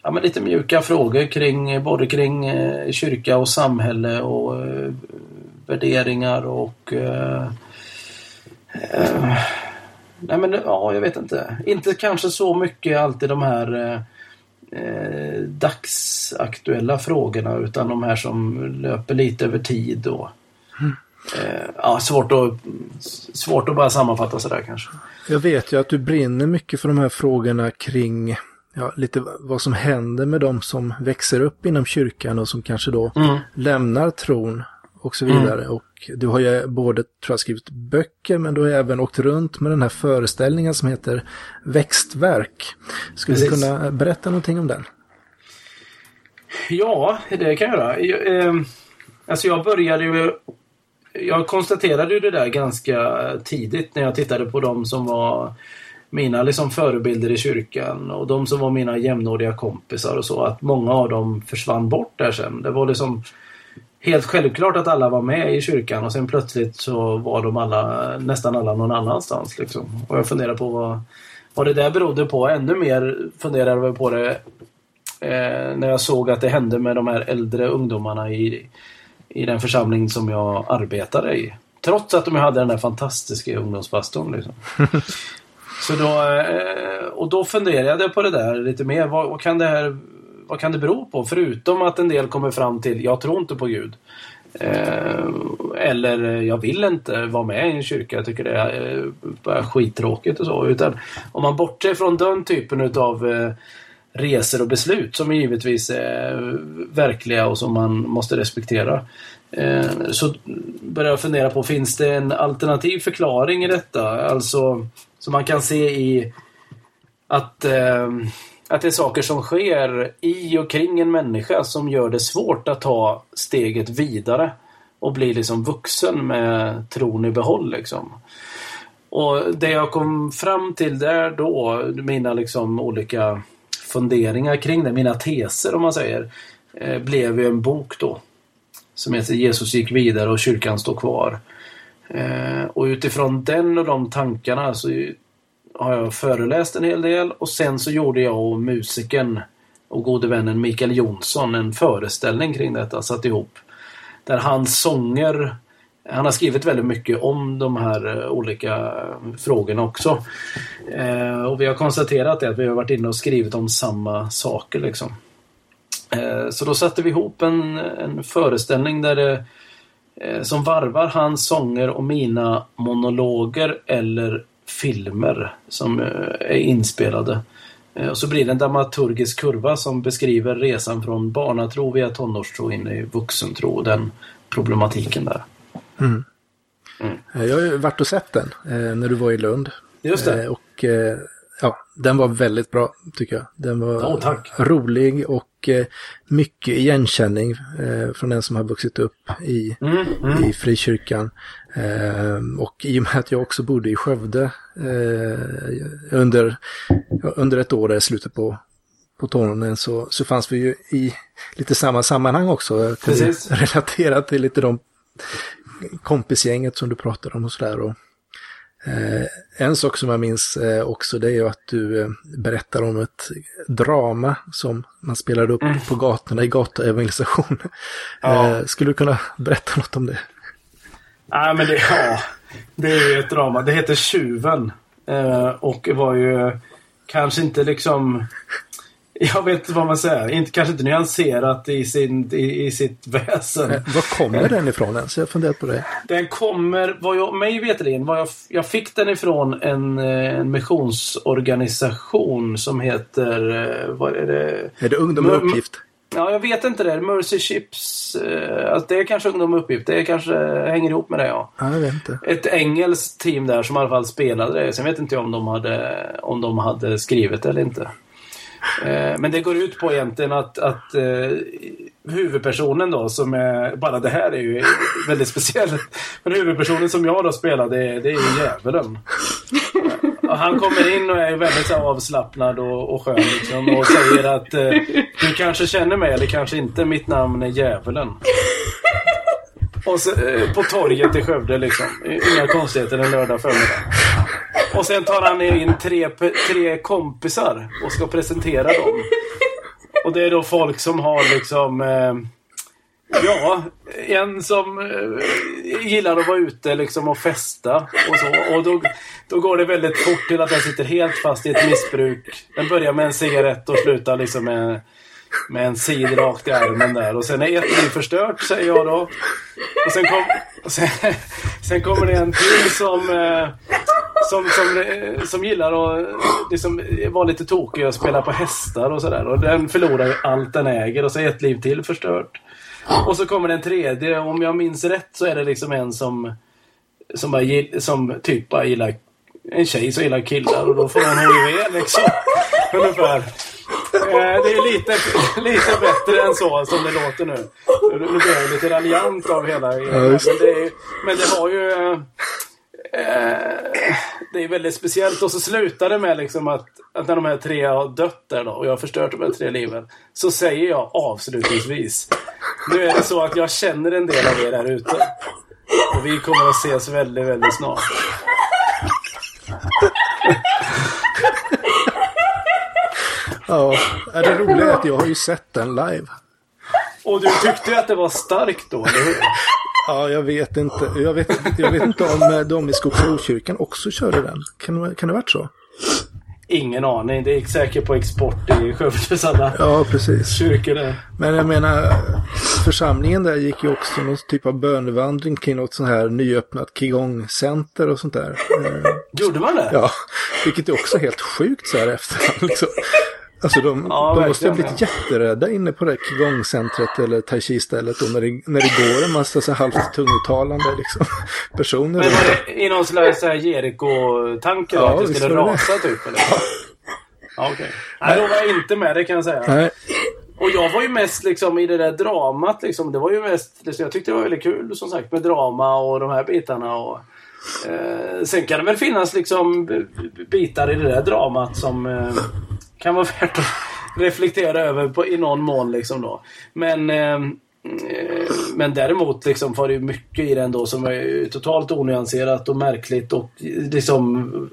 ja, men lite mjuka frågor kring både kring eh, kyrka och samhälle och eh, värderingar och eh, eh, Nej men ja, jag vet inte. Inte kanske så mycket alltid de här eh, dagsaktuella frågorna utan de här som löper lite över tid. Och, mm. eh, ja, svårt, att, svårt att bara sammanfatta sådär kanske. Jag vet ju att du brinner mycket för de här frågorna kring ja, lite vad som händer med de som växer upp inom kyrkan och som kanske då mm. lämnar tron och så vidare. Mm. Och du har ju både, tror jag, skrivit böcker men du har även åkt runt med den här föreställningen som heter Växtverk. Skulle Precis. du kunna berätta någonting om den? Ja, det kan jag göra. Jag, eh, alltså jag började ju... Jag konstaterade ju det där ganska tidigt när jag tittade på de som var mina liksom förebilder i kyrkan och de som var mina jämnåriga kompisar och så att många av dem försvann bort där sen. Det var liksom helt självklart att alla var med i kyrkan och sen plötsligt så var de alla, nästan alla någon annanstans. Liksom. Och jag funderar på vad, vad det där berodde på. Ännu mer funderade jag på det eh, när jag såg att det hände med de här äldre ungdomarna i, i den församling som jag arbetade i. Trots att de hade den där fantastiska ungdomspastorn. Liksom. Så då, eh, och då funderade jag på det där lite mer. Vad, vad, kan det här vad kan det bero på? Förutom att en del kommer fram till, jag tror inte på Gud. Eh, eller jag vill inte vara med i en kyrka. Jag tycker det är eh, skittråkigt och så. Utan om man bortser från den typen utav eh, resor och beslut som givetvis är eh, verkliga och som man måste respektera. Eh, så börjar jag fundera på, finns det en alternativ förklaring i detta? Alltså som man kan se i att, eh, att det är saker som sker i och kring en människa som gör det svårt att ta steget vidare och bli liksom vuxen med tron i behåll. Liksom. Och det jag kom fram till där då, mina liksom olika funderingar kring det, mina teser om man säger, eh, blev ju en bok då. Som heter Jesus gick vidare och kyrkan står kvar. Eh, och utifrån den och de tankarna så har jag föreläst en hel del och sen så gjorde jag och musikern och gode vännen Mikael Jonsson en föreställning kring detta, satt ihop. Där hans sånger han har skrivit väldigt mycket om de här eh, olika eh, frågorna också. Eh, och vi har konstaterat det, att vi har varit inne och skrivit om samma saker. Liksom. Eh, så då satte vi ihop en, en föreställning där det, eh, som varvar hans sånger och mina monologer eller filmer som eh, är inspelade. Eh, och så blir det en dramaturgisk kurva som beskriver resan från barnatro via tonårstro in i vuxentro och den problematiken där. Mm. Mm. Jag har ju varit och sett den eh, när du var i Lund. Just det. Eh, och eh, ja, den var väldigt bra tycker jag. Den var oh, rolig och eh, mycket igenkänning eh, från den som har vuxit upp i, mm, mm. i frikyrkan. Eh, och i och med att jag också bodde i Skövde under, under ett år i slutet på, på tonåren så, så fanns vi ju i lite samma sammanhang också. Precis. Relaterat till lite de kompisgänget som du pratade om och sådär. Eh, en sak som jag minns eh, också det är ju att du eh, berättar om ett drama som man spelade upp mm. på gatorna i gatuevangelisation. Ja. Eh, skulle du kunna berätta något om det? Ja, men det, ja, det är ju ett drama. Det heter Tjuven. Eh, och var ju kanske inte liksom jag vet inte vad man säger. Inte, kanske inte nyanserat i, sin, i, i sitt väsen. Var kommer den ifrån ens? Jag funderar på det. Den kommer, vad jag, mig veterligen, jag, jag fick den ifrån en, eh, en missionsorganisation som heter, eh, vad är det? Är det Ungdom med uppgift? Ja, jag vet inte det. Mercy Chips. Eh, alltså det är kanske Ungdom uppgift. Det kanske hänger ihop med det, ja. ja jag vet inte. Ett engelskt team där som i alla fall spelade det. Sen vet inte jag om de hade, om de hade skrivit det eller inte. Eh, men det går ut på egentligen att, att uh, huvudpersonen då som är, bara det här är ju väldigt speciellt. Men huvudpersonen som jag då spelar det, det är ju djävulen. Och han kommer in och är väldigt så avslappnad och, och skön liksom, och säger att eh, du kanske känner mig eller kanske inte, mitt namn är djävulen. Och så, eh, på torget i Skövde liksom. Inga konstigheter en lördag förmiddag. Och sen tar han in tre, tre kompisar och ska presentera dem. Och det är då folk som har liksom... Eh, ja, en som eh, gillar att vara ute liksom och festa och så. Och då, då går det väldigt fort till att den sitter helt fast i ett missbruk. Den börjar med en cigarett och slutar liksom med med en sid rakt i armen där. Och sen är ett liv förstört, säger jag då. Och sen, kom, och sen, sen kommer det en till som, eh, som, som, eh, som gillar att liksom, vara lite tokig och spela på hästar och sådär. Och den förlorar ju allt den äger och så är ett liv till förstört. Och så kommer den tredje. Om jag minns rätt så är det liksom en som, som, bara, som typ bara gillar en tjej som gillar killar och då får hon HIV liksom. Ungefär. Eh, det är lite, lite bättre än så som det låter nu. Nu blir jag lite raljant av hela... Ja, men, det är, men det har ju... Eh, det är väldigt speciellt och så slutar det med liksom att, att när de här tre har dött där då och jag har förstört de här tre liven. Så säger jag avslutningsvis. Nu är det så att jag känner en del av er här ute. Och vi kommer att ses väldigt, väldigt snart. Ja, det roliga är att jag har ju sett den live. Och du tyckte att det var starkt då, eller hur? Ja, jag vet inte. Jag vet, jag vet inte om de i Skogsrokyrkan också körde den. Kan, kan det ha varit så? Ingen aning. Det gick säkert på export i Skövdes alla Ja, precis. kyrkor där. Men jag menar, församlingen där gick ju också någon typ av bönevandring kring något sånt här nyöppnat Qigong-center och sånt där. Eh, Gjorde man det? Ja, vilket är också helt sjukt så här efterhand. Liksom. Alltså de, Ja, de måste ha blivit jätterädda inne på det Qigong-centret eller Tai Chi-stället när det, när det går en massa så halvt tungotalande liksom, personer. Men var det i någon slags Jeriko-tanke? Ja, att det skulle rasa typ? Eller? Ja, okej. Nej, då var jag inte med det kan jag säga. Nej, Och jag var ju mest liksom i det där dramat liksom. Det var ju mest, liksom, jag tyckte det var väldigt kul som sagt med drama och de här bitarna. Och, eh, sen kan det väl finnas liksom bitar i det där dramat som eh, kan vara värt att reflektera över på, i någon mån liksom då. Men eh, eh, men däremot liksom var det ju mycket i den då som är totalt onyanserat och märkligt och liksom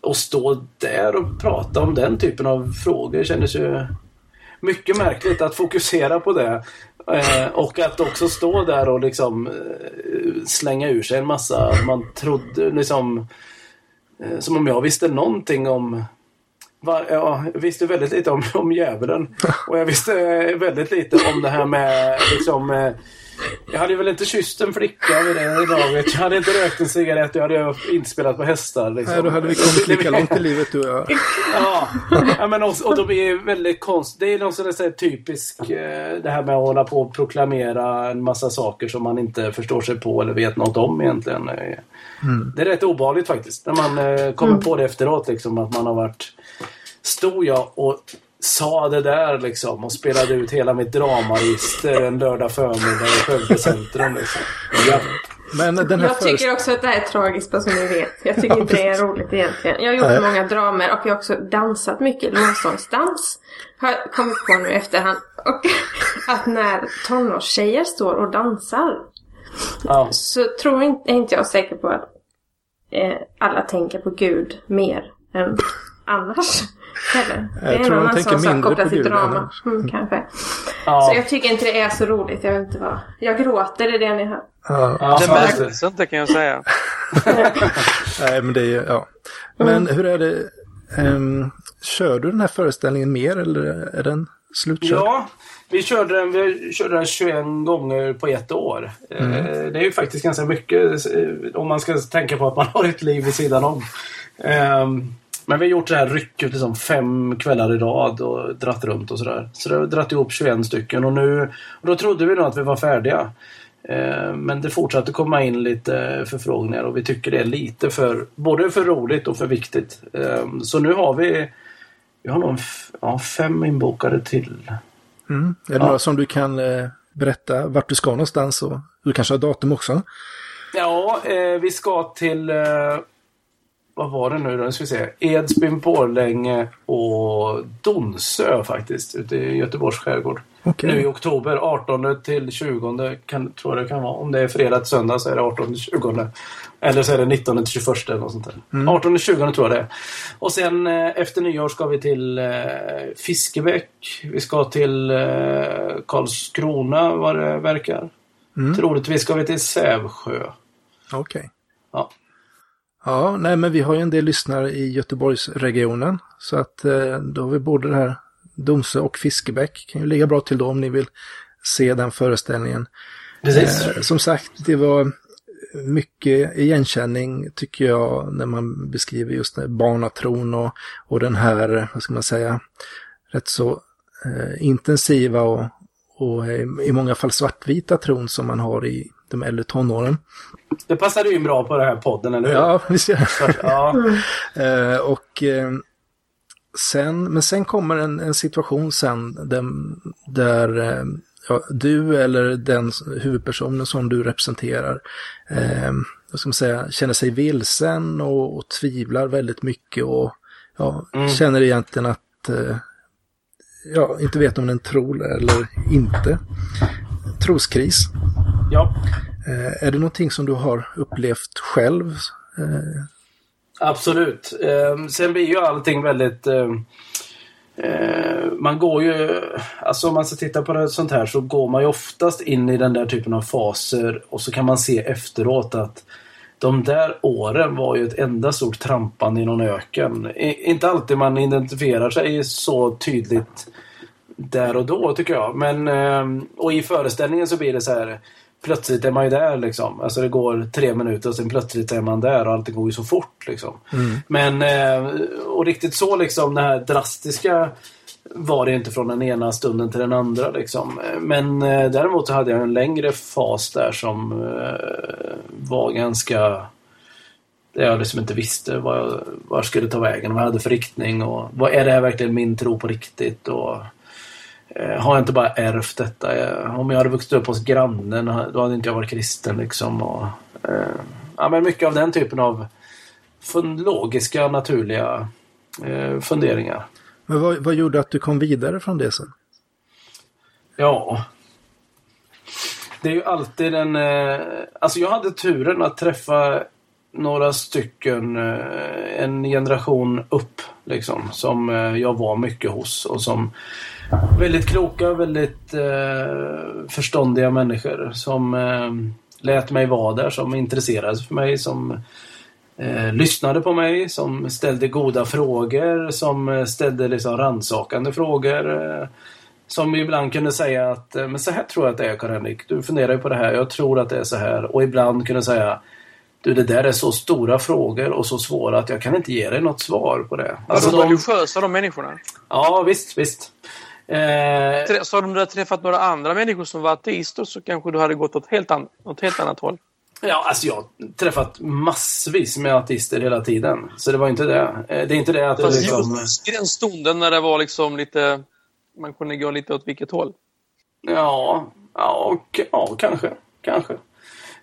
att stå där och prata om den typen av frågor kändes ju mycket märkligt att fokusera på det. Eh, och att också stå där och liksom eh, slänga ur sig en massa man trodde liksom eh, som om jag visste någonting om va, ja, visste väldigt lite om, om djävulen. Och jag visste eh, väldigt lite om det här med liksom eh, jag hade väl inte kysst en flicka vid det laget. Jag hade inte rökt en cigarett. Jag hade inte spelat på hästar. Liksom. nej, då hade vi kommit lika långt i livet du och jag. Ja, ja men och, och de är väldigt konst... Det är något sådär så typiskt eh, det här med att hålla på och proklamera en massa saker som man inte förstår sig på eller vet något om egentligen. Eh, Det är rätt ovanligt faktiskt. När man kommer på det efteråt liksom att man har varit... Stod jag och sa det där liksom och spelade ut hela mitt dramaregister en lördag förmiddag i Skövde centrum liksom. Ja. Men den här Jag tycker också att det här är tragiskt bara som ni vet. Jag tycker inte det är roligt egentligen. Jag har gjort Nej. många dramer och jag har också dansat mycket. Lovsångsdans har jag kommit på nu efterhand. Och att när tonårstjejer står och dansar Ja. så tror inte, är inte jag säker på att eh, alla tänker på Gud mer än annars. Heller. Det Jag är tror en annan sån sak kopplat till drama. annars. Mm, kanske. Ja. Så jag tycker inte det är så roligt. Jag vet inte vad. Jag gråter, det är det ni hör. Ja, Ja, Det märktes inte kan jag säga. nej, men det är ju, ja. Men hur är det, ehm, kör du den här föreställningen mer eller är den slutkörd? Ja, vi körde den, vi körde den 21 gånger på ett år. Eh, Det är ju faktiskt ganska mycket eh, om man ska tänka på att man har ett liv vid sidan om. Ehm, Men vi har gjort det här rycket liksom fem kvällar i rad och dratt runt och sådär. Så det har dratt ihop 21 stycken och nu och då trodde vi nog att vi var färdiga. Eh, Men det fortsatte komma in lite förfrågningar och vi tycker det är lite för både för roligt och för viktigt. Eh, Så nu har vi vi har nog ja, fem inbokade till. Mm. Är det några som du kan eh, berätta vart du ska någonstans? Och du kanske har datum också? Ja, vi ska till... Vad var det nu då? Nu ska vi se. Edsbyn, Borlänge och Donsö faktiskt. Ute i Göteborgs skärgård. Okej. Nu i oktober. 18 till 20 kan, tror jag det kan vara. Om det är fredag till söndag så är det 18 till 20. Eller så är det 19 till 21 eller något sånt där. 18 till 20 tror jag det är. Och sen eh, efter nyår ska vi till eh, Fiskebäck. Vi ska till eh, Karlskrona vad det verkar. Troligtvis ska vi till Sävsjö. Okej. Ja. Ja, nej men vi har ju en del lyssnare i Göteborgsregionen. Så att eh, då har vi både det här Domsö och Fiskebäck. Kan ju ligga bra till då om ni vill se den föreställningen. Precis. Eh, som sagt, det var mycket igenkänning tycker jag när man beskriver just det, barnatron och, och den här, vad ska man säga, rätt så eh, intensiva och, och i många fall svartvita tron som man har i de äldre tonåren. Det passade ju bra på den här podden, eller hur? Ja, visst gör det. ja. Eh, och eh, sen, men sen kommer en, en situation sen där, där eh, ja, du eller den huvudpersonen som du representerar eh, vad ska man säga, känner sig vilsen och, och tvivlar väldigt mycket och ja, känner egentligen att eh, ja, inte vet om den tror eller inte. Troskris. Ja. Eh, är det någonting som du har upplevt själv? Eh, Absolut. Eh, sen blir ju allting väldigt... Eh, eh, man går ju... Alltså om man ska titta på det sånt här så går man ju oftast in i den där typen av faser och så kan man se efteråt att de där åren var ju ett enda stort trampande i någon öken. Inte alltid man identifierar sig så tydligt där och då tycker jag. Men, eh, och i föreställningen så blir det så här plötsligt är man ju där liksom. Alltså det går tre minuter och sen plötsligt är man där och allting går ju så fort liksom. Mm. Men, eh, och riktigt så liksom det här drastiska var det inte från den ena stunden till den andra liksom. Men eh, däremot så hade jag en längre fas där som eh, var ganska där jag liksom inte visste vad jag, vad jag skulle ta vägen, vad jag hade för riktning och vad är det här verkligen min tro på riktigt och har jag inte bara ärvt detta. om jag hade vuxit upp hos grannen då hade inte jag varit kristen liksom. Och, eh, ja, men mycket av den typen av logiska, naturliga eh, funderingar. Men vad, vad gjorde att du kom vidare från det sen? Ja. Det är ju alltid en... Eh, alltså jag hade turen att träffa några stycken, eh, en generation upp liksom, som eh, jag var mycket hos och som väldigt kloka, väldigt eh, förståndiga människor som eh, lät mig vara där, som intresserade sig för mig, som eh, lyssnade på mig, som ställde goda frågor, som eh, ställde liksom rannsakande frågor. Eh, som ibland kunde säga att eh, men så här tror jag att det är Karl-Henrik. Du funderar ju på det här, jag tror att det är så här. Och ibland kunde säga du, det där är så stora frågor och så svåra att jag kan inte ge dig något svar på det. Alltså, de religiösa de människorna? Ja, visst, visst. Eh... Så om du hade träffat några andra människor som var ateister så kanske du hade gått åt helt, an åt helt annat håll? Ja, alltså jag har träffat massvis med ateister hela tiden. Så det var inte det. Eh, det är inte det att... Fast liksom... just den stunden när det var liksom lite... Man kunde gå lite åt vilket håll? Ja, ja, ja kanske. Kanske.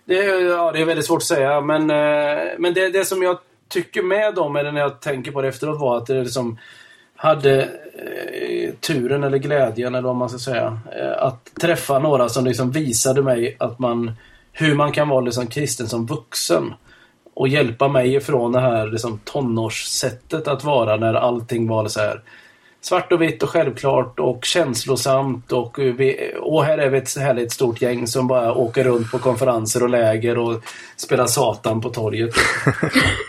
Det, ja, det är väldigt svårt att säga, men, eh, men det, det som jag tycker med dem, eller när jag tänker på det efteråt, var att det liksom hade eh, turen eller glädjen, eller vad man ska säga, eh, att träffa några som liksom visade mig att man, hur man kan vara liksom kristen som vuxen. Och hjälpa mig ifrån det här liksom tonårssättet att vara när allting var så här svart och vitt och självklart och känslosamt och, vi, och här är vi ett härligt stort gäng som bara åker runt på konferenser och läger och spelar Satan på torget.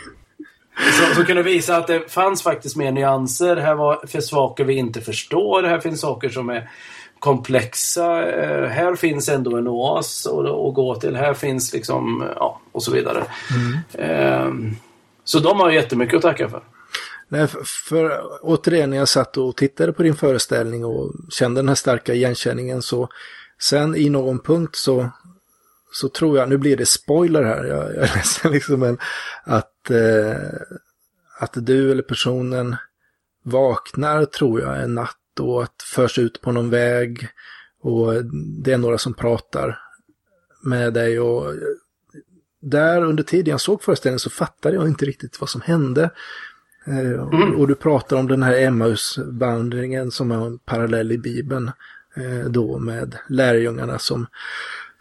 Som, som kunde visa att det fanns faktiskt mer nyanser. Här var för saker vi inte förstår. Här finns saker som är komplexa. Eh, här finns ändå en oas att gå till. Här finns liksom, ja, och så vidare. Mm. Eh, så de har jättemycket att tacka för. Nej, för, för återigen när jag satt och tittade på din föreställning och kände den här starka igenkänningen så sen i någon punkt så, så tror jag, nu blir det spoiler här, jag, jag ledsen liksom, men att, eh, att du eller personen vaknar tror jag en natt och att förs ut på någon väg och det är några som pratar med dig och där under tiden jag såg föreställningen så fattade jag inte riktigt vad som hände. Eh, mm. Och du pratar om den här Emmausvandringen som är en parallell i Bibeln. Eh, då med lärjungarna som,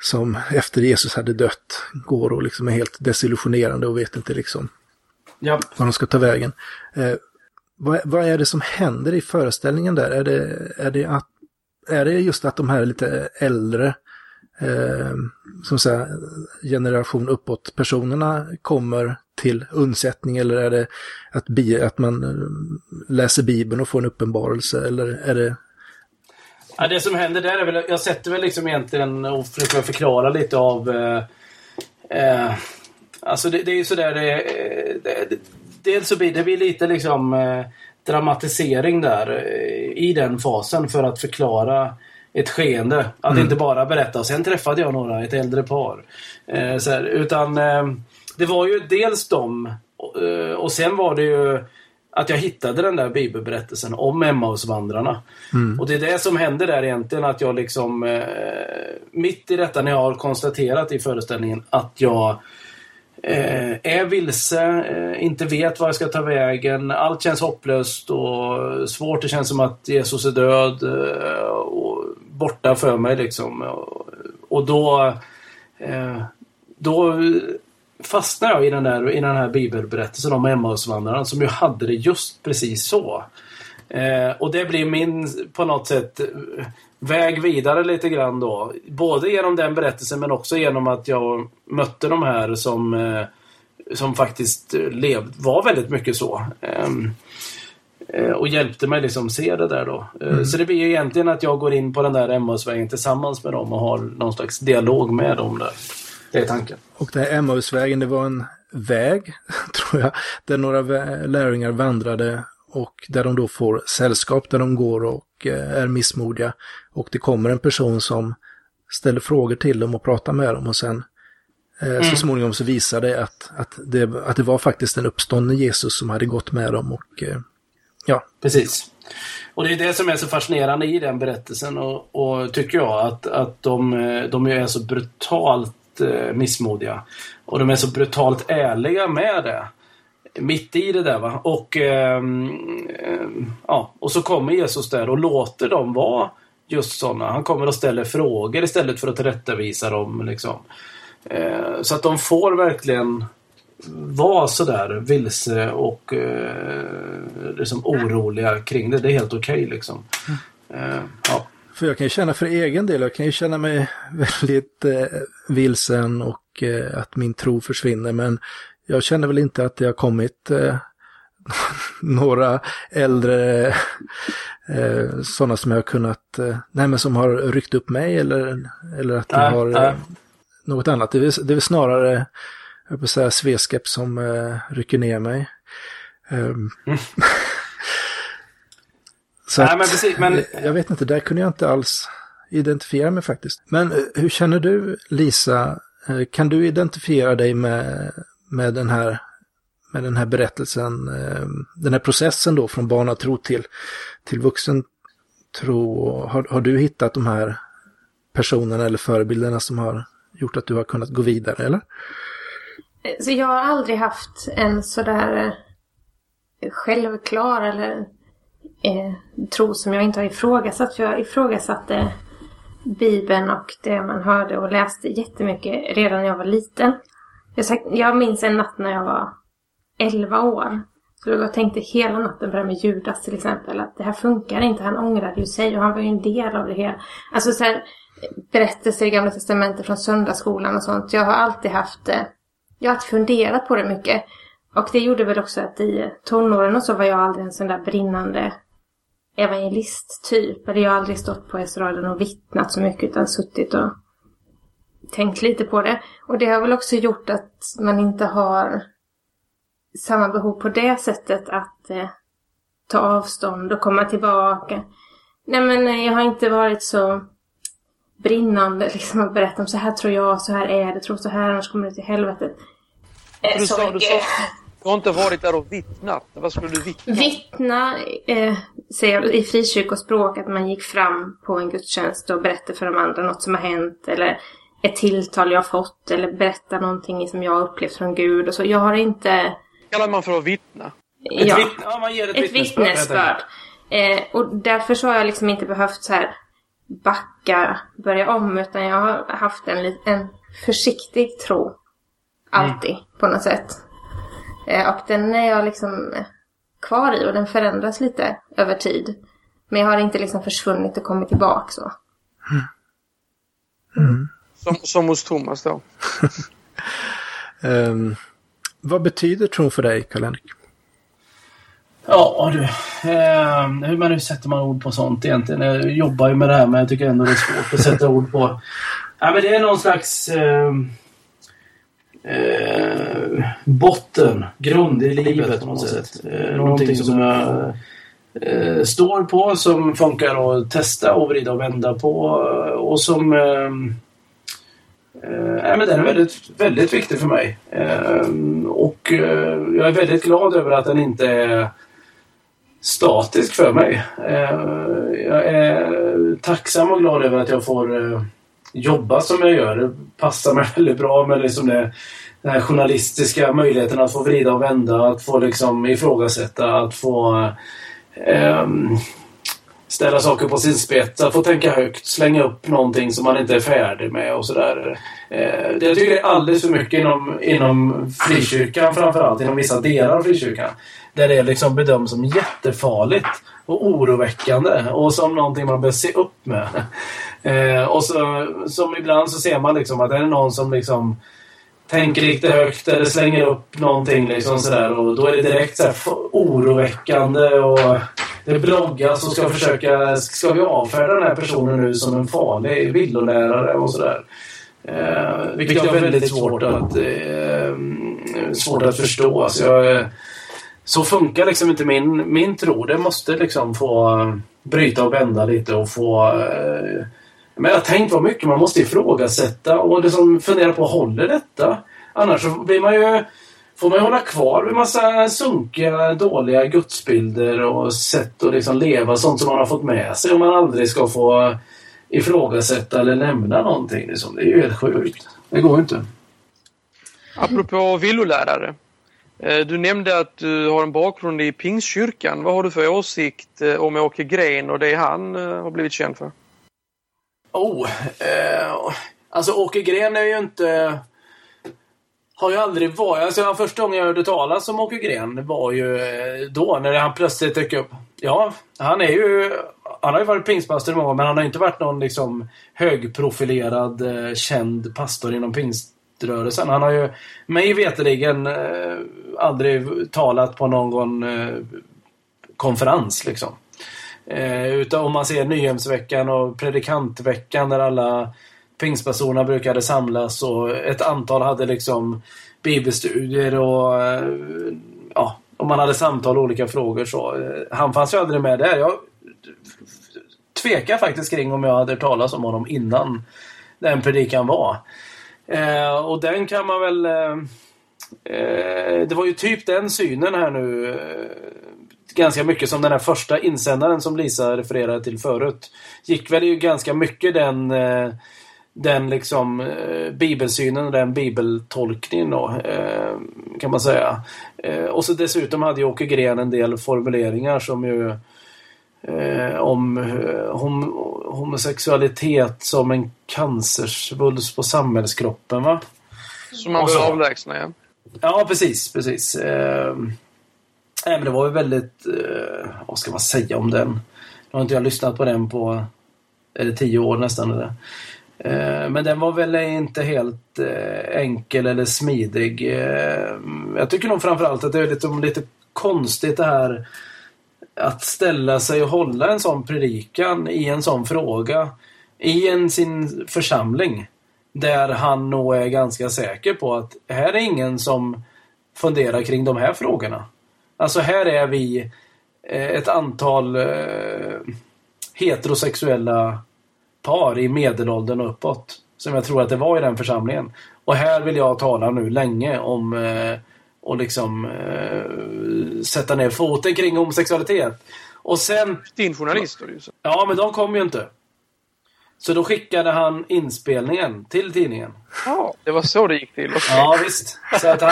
som efter Jesus hade dött går och liksom är helt desillusionerande och vet inte liksom ja. var de ska ta vägen. Eh, vad, vad, är det som händer i föreställningen där? Är det, är det, att, är det just att de här lite äldre eh, som säga, generation uppåt personerna kommer till undsättning eller är det att, bi, att man eh, läser Bibeln och får en uppenbarelse eller är det Ja, det som händer där är väl, jag sätter väl liksom egentligen och försöker förklara lite av eh, eh, Alltså det, det, är ju sådär det, det, det, Dels så blir det blir lite liksom eh, dramatisering där eh, i den fasen för att förklara ett skeende. Att mm. inte bara berätta. Sen träffade jag några, ett äldre par. Eh, här, utan eh, det var ju dels dem och, eh, och sen var det ju att jag hittade den där bibelberättelsen om Emmausvandrarna. Mm. Och det är det som händer där egentligen att jag liksom eh, mitt i detta när jag har konstaterat i föreställningen att jag eh, är vilse, eh, inte vet var jag ska ta vägen. Allt känns hopplöst och svårt. Det känns som att Jesus är död eh, och borta för mig liksom. Och, och då eh, då fastnar jag i den, där, i den här bibelberättelsen om Emmausvandrarna som ju hade det just precis så. Eh, och det blir min, på något sätt, väg vidare lite grann då. Både genom den berättelsen men också genom att jag mötte de här som eh, som faktiskt lev, var väldigt mycket så. Ehm, eh, och hjälpte mig liksom se det där då. Eh, mm. Så det blir egentligen att jag går in på den där Emmausvägen tillsammans med dem och har någon slags dialog med dem där. Det är tanken. Och den här Emmausvägen, det var en väg, tror jag, där några lärjungar vandrade och där de då får sällskap där de går och eh, är missmodiga. Och det kommer en person som ställer frågor till dem och pratar med dem och sen eh, mm. så småningom så visar det att, att, det att det var faktiskt en uppstånden Jesus som hade gått med dem och eh, ja. Precis. Och det är det som är så fascinerande i den berättelsen och, och tycker jag att, att de, de är så brutalt missmodiga. Och de är så brutalt ärliga med det mitt i det där. Va? Och, eh, ja, och så kommer Jesus där och låter dem vara just sådana. Han kommer och ställer frågor istället för att tillrättavisa dem. Liksom. Eh, så att de får verkligen vara sådär vilse och eh, liksom oroliga kring det. Det är helt okej okay, liksom. Eh, ja. För jag kan ju känna för egen del, jag kan ju känna mig väldigt eh, vilsen och eh, att min tro försvinner. Men jag känner väl inte att det har kommit eh, några äldre eh, sådana som jag har kunnat, eh, nej men som har ryckt upp mig eller, eller att de har äh. något annat. Det är, det är snarare, jag vill säga sveskep som eh, rycker ner mig. Um, mm. Så nej, att, men precis, men... jag vet inte, där kunde jag inte alls identifiera mig faktiskt. Men eh, hur känner du Lisa? Eh, kan du identifiera dig med med den här, med den här berättelsen, eh, den här processen då från barnatro till, till vuxen tro. Har, har du hittat de här personerna eller förebilderna som har gjort att du har kunnat gå vidare eller? Så jag har aldrig haft en sådär självklar eller eh, tro som jag inte har ifrågasatt. För jag ifrågasatte Bibeln och det man hörde och läste jättemycket redan när jag var liten. Jag, jag minns en natt när jag var 11 år. Så jag tänkte hela natten på det här med Judas till exempel. Att det här funkar inte. Han ångrade ju sig och han var ju en del av det hela. Alltså så här, berättelser i Gamla Testamentet från söndagsskolan och sånt. Jag har alltid haft eh, Jag har alltid funderat på det mycket. Och det gjorde väl också att i tonåren och så var jag aldrig en sån där brinnande evangelist typ. Eller jag har aldrig stått på estraden och vittnat så mycket utan suttit och tänkt lite på det. Och det har väl också gjort att man inte har samma behov på det sättet att eh, ta avstånd och komma tillbaka. Nej men eh, jag har inte varit så brinnande liksom att berätta om så här tror jag, så här är det, tror så här annars kommer det till helvetet. Eh, du, sa, du, har inte varit där och vittnat. Vad skulle du vittna Vittna, eh, säger jag i frikyrkospråk, att man gick fram på en gudstjänst och berättade för de andra något som har hänt eller ett tilltal jag fått eller berätta någonting som jag har upplevt från Gud och så. Jag har inte... kallar man för att vittna? Ja, ett, vittne, ja man ger ett, ett vittnesbörd. vittnesbörd. Eh, och därför så har jag liksom inte behövt så här backa, börja om, utan jag har haft en, en försiktig tro. Alltid, mm. på något sätt. Eh, och den är jag liksom kvar i och den förändras lite över tid. Men jag har inte liksom försvunnit och kommit tillbaka så. Mm. Mm. Som, som hos Thomas då. um, vad betyder tron för dig, Karl-Henrik? Ja du, eh, hur, men hur sätter man ord på sånt egentligen? Jag jobbar ju med det här men jag tycker ändå det är svårt att sätta ord på. Ja, men det är någon slags eh, eh, botten, grund i livet på något sätt. Eh, någonting som jag eh, står på, som funkar att testa och vrida och vända på och som ehm, Eh, men den är väldigt, väldigt viktig för mig. Eh, och eh, jag är väldigt glad över att den inte är statisk för mig. Eh, jag är tacksam och glad över att jag får eh, jobba som jag gör. Det passar mig väldigt bra med liksom det, den här journalistiska möjligheten att få vrida och vända, att få liksom ifrågasätta, att få eh, ställa saker på sin spets, att få tänka högt, slänga upp någonting som man inte är färdig med och sådär. Eh, jag tycker det är alldeles för mycket inom, inom frikyrkan framförallt, inom vissa delar av frikyrkan. Där det liksom bedöms som jättefarligt och oroväckande och som någonting man bör se upp med. Eh, och så, som ibland så ser man liksom att det är någon som liksom tänker lite högt eller slänger upp någonting liksom sådär och då är det direkt så här oroväckande och det bloggas och ska försöka, ska vi avfärda den här personen nu som en farlig villolärare och sådär. Eh, vilket jag har väldigt svårt att, eh, svårt att förstå. Så jag, så funkar liksom inte min, min tro. Det måste liksom få eh, bryta och bända lite och få... Eh, men jag har tänkt vad mycket man måste ifrågasätta och liksom fundera på, håller detta? Annars så blir man ju får man hålla kvar vid massa sunkiga, dåliga gudsbilder och sätt att liksom leva sånt som man har fått med sig om man aldrig ska få ifrågasätta eller nämna någonting. Liksom. Det är ju helt sjukt. Det går ju inte. Apropå villolärare. Eh, du nämnde att du har en bakgrund i Pingstkyrkan. Vad har du för åsikt eh, om Åke Gren och det han eh, har blivit känd för? Oh, eh, alltså Åke Gren är ju inte har ju aldrig varit... Alltså första gången jag hörde talas om Åke Gren var ju då när han plötsligt dök upp. Ja, han är ju... Han har ju varit pingstpastor i många år, men han har inte varit någon liksom högprofilerad, känd pastor inom pingst pingströrelsen. Han har ju mig veterligen eh, aldrig talat på någon eh, konferens liksom. Eh, utan om man ser Nyhemsveckan och Predikantveckan där alla pingstpersoner brukade samlas och ett antal hade liksom bibelstudier och eh, ja, om man hade samtal och olika frågor så. Eh, han fanns ju aldrig med där. Jag tvekar faktiskt kring om jag hade hört talas om honom innan den predikan var. Eh, och den kan man väl... Eh, eh, det var ju typ den synen här nu eh, ganska mycket som den här första insändaren som Lisa refererade till förut. Gick väl ju ganska mycket den eh, den liksom eh, bibelsynen och den bibeltolkningen då, eh, kan man säga. Eh, och så dessutom hade ju Åke Gren en del formuleringar som ju eh, om eh, hom homosexualitet som en cancersvulst på samhällskroppen va? Som man bör avlägsna ja. Ja precis, precis. Eh, men det var ju väldigt, eh, vad ska man säga om den? Nu har inte jag lyssnat på den på, det tio år nästan eller? Eh, men den var väl inte helt eh, enkel eller smidig. Eh, jag tycker nog framförallt att det är lite, lite konstigt det här att ställa sig och hålla en sån predikan i en sån fråga i en sin församling. Där han nog är ganska säker på att här är ingen som funderar kring de här frågorna. Alltså här är vi eh, ett antal eh, heterosexuella par i medelåldern och uppåt. Som jag tror att det var i den församlingen. Och här vill jag tala nu länge om eh, och liksom eh, sätta ner foten kring homosexualitet. Och sen... Din journalist då så. Ja, men de kom ju inte. Så då skickade han inspelningen till tidningen. Ja, det var så det gick till. Ja, visst. Så att han,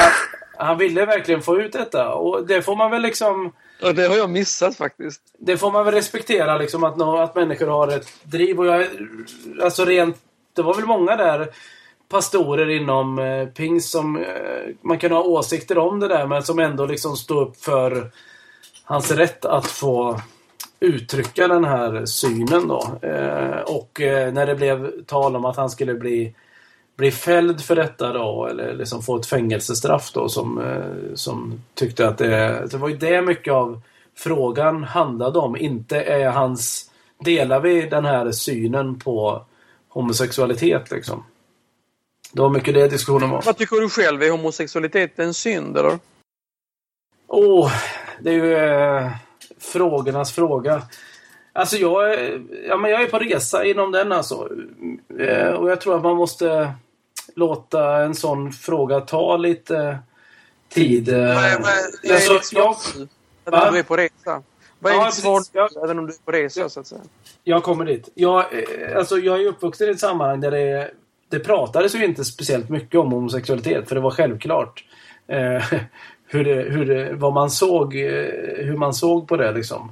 han ville verkligen få ut detta. Och det får man väl liksom... Ja, det har jag missat faktiskt. Det får man väl respektera, liksom, att, att människor har ett driv. Och jag, alltså rent, det var väl många där pastorer inom eh, pingst som eh, man kan ha åsikter om det där men som ändå liksom står upp för hans rätt att få uttrycka den här synen då. Eh, och eh, när det blev tal om att han skulle bli bli fälld för detta då eller liksom få ett fängelsestraff då som, eh, som tyckte att det, det var ju det mycket av frågan handlade om. Inte är hans, delar vi den här synen på homosexualitet liksom? Det var mycket det diskussionen var. Vad tycker du själv? Är homosexualitet en synd eller? Åh, oh, det är ju eh, frågornas fråga. Alltså jag, ja, men jag är på resa inom den alltså. Eh, och jag tror att man måste låta en sån fråga ta lite tid. Är, vad är, alltså, svar även om du är på resa? Vad är ja, ditt svar jag, även om du är på resa så att säga? Jag kommer dit. Jag, eh, alltså, jag är uppvuxen i ett sammanhang där det, det pratades ju inte speciellt mycket om homosexualitet för det var självklart. Eh, hur det, hur det, vad man såg, eh, hur man såg på det liksom.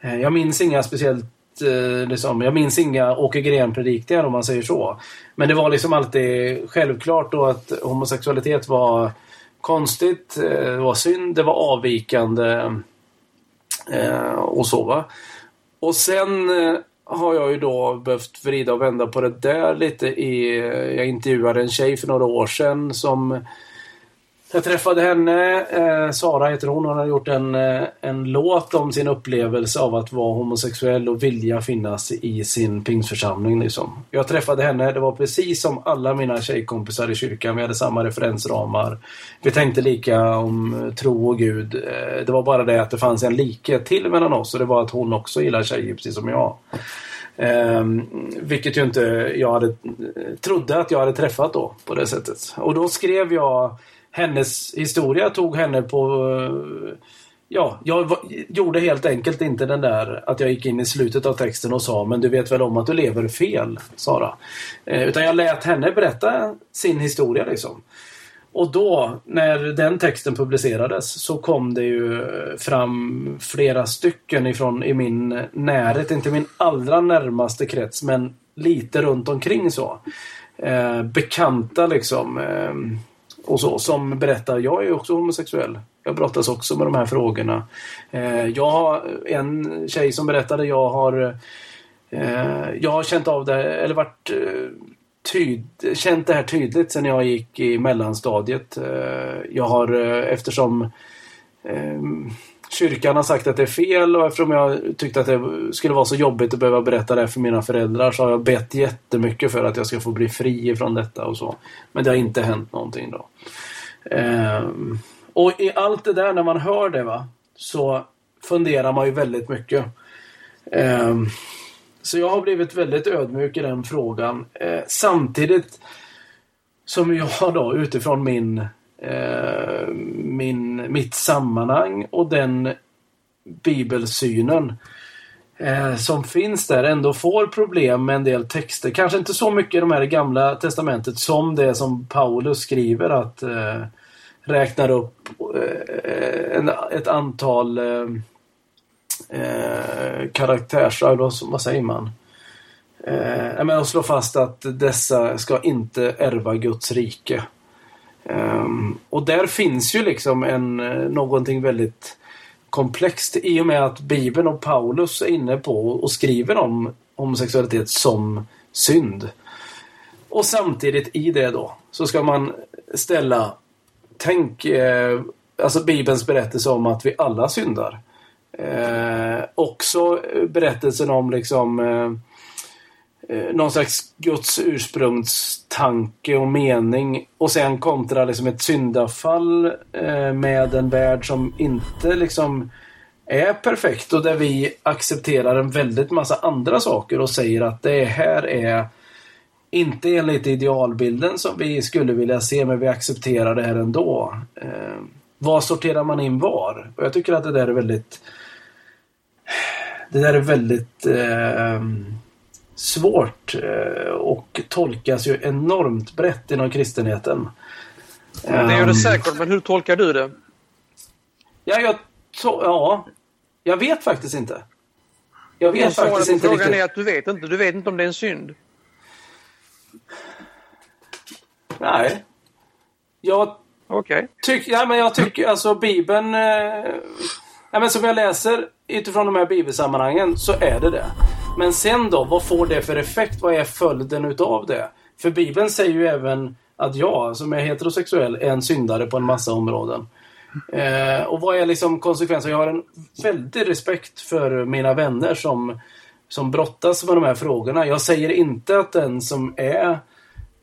Eh, jag minns inga speciellt eh, liksom, jag minns inga Åke Gren-predikningar om man säger så. Men det var liksom alltid självklart då att homosexualitet var konstigt, eh, det var synd, det var avvikande eh, och så va. Och sen eh, har jag ju då behövt vrida och vända på det där lite i... Jag intervjuade en tjej för några år sedan som jag träffade henne, eh, Sara heter hon, hon har gjort en, eh, en låt om sin upplevelse av att vara homosexuell och vilja finnas i sin pingsförsamling. Liksom. Jag träffade henne, det var precis som alla mina tjejkompisar i kyrkan, vi hade samma referensramar. Vi tänkte lika om eh, tro och Gud. Eh, det var bara det att det fanns en likhet till mellan oss och det var att hon också gillar tjejer precis som jag. Um, vilket ju inte jag hade, eh, trodde att jag hade träffat då på det sättet. Och då skrev jag hennes historia tog henne på... Eh, ja, jag gjorde helt enkelt inte den där att jag gick in i slutet av texten och sa men du vet väl om att du lever fel, Sara. Eh, utan jag lät henne berätta sin historia liksom. Och då, när den texten publicerades, så kom det ju fram flera stycken ifrån i min närhet, inte min allra närmaste krets, men lite runt omkring så. Eh, bekanta liksom. Eh, och så, som berättar, jag är också homosexuell. Jag brottas också med de här frågorna. Eh, jag har en tjej som berättade, jag har eh, jag har känt av det, eller varit eh, tyd, känt det här tydligt sen jag gick i mellanstadiet. Eh, jag har eh, eftersom eh, kyrkan har sagt att det är fel och eftersom jag tyckte att det skulle vara så jobbigt att behöva berätta det för mina föräldrar så har jag bett jättemycket för att jag ska få bli fri från detta och så. Men det har inte hänt någonting då. Ehm, och i allt det där när man hör det va så funderar man ju väldigt mycket. Ehm, så jag har blivit väldigt ödmjuk i den frågan. Ehm, samtidigt som jag då utifrån min Eh, min, mitt sammanhang och den bibelsynen eh, som finns där ändå får problem med en del texter. Kanske inte så mycket i de här gamla testamentet som det som Paulus skriver att eh, räknar upp eh, en, ett antal eh, eh karaktärs... Vad säger man? Eh, men att slå fast att dessa ska inte ärva Guds rike. Um, och där finns ju liksom en, eh, någonting väldigt komplext i och med att Bibeln och Paulus är inne på och skriver om homosexualitet som synd. Och samtidigt i det då så ska man ställa Tänk eh, alltså Bibelns berättelse om att vi alla syndar. Eh, också berättelsen om liksom eh, Eh, någon slags Guds ursprungstanke och mening och sen kontra liksom ett syndafall eh, med en värld som inte liksom är perfekt och där vi accepterar en väldigt massa andra saker och säger att det här är inte enligt idealbilden som vi skulle vilja se men vi accepterar det här ändå. Eh, vad sorterar man in var? Och jag tycker att det där är väldigt det där är väldigt eh, svårt eh, och tolkas ju enormt brett inom kristenheten. Det gör det ehm. säkert, men hur tolkar du det? Ja, jag, ja, jag vet faktiskt inte. Jag vet jag faktiskt inte frågan riktigt. är att du vet inte. Du vet inte om det är en synd. Nej. Jag okay. tycker, ja, men jag tycker alltså Bibeln, eh, ja, men som jag läser utifrån de här bibelsammanhangen så är det det. Men sen då, vad får det för effekt? Vad är följden utav det? För Bibeln säger ju även att jag, som är heterosexuell, är en syndare på en massa områden. Eh, och vad är liksom konsekvensen? Jag har en väldig respekt för mina vänner som, som brottas med de här frågorna. Jag säger inte att den som är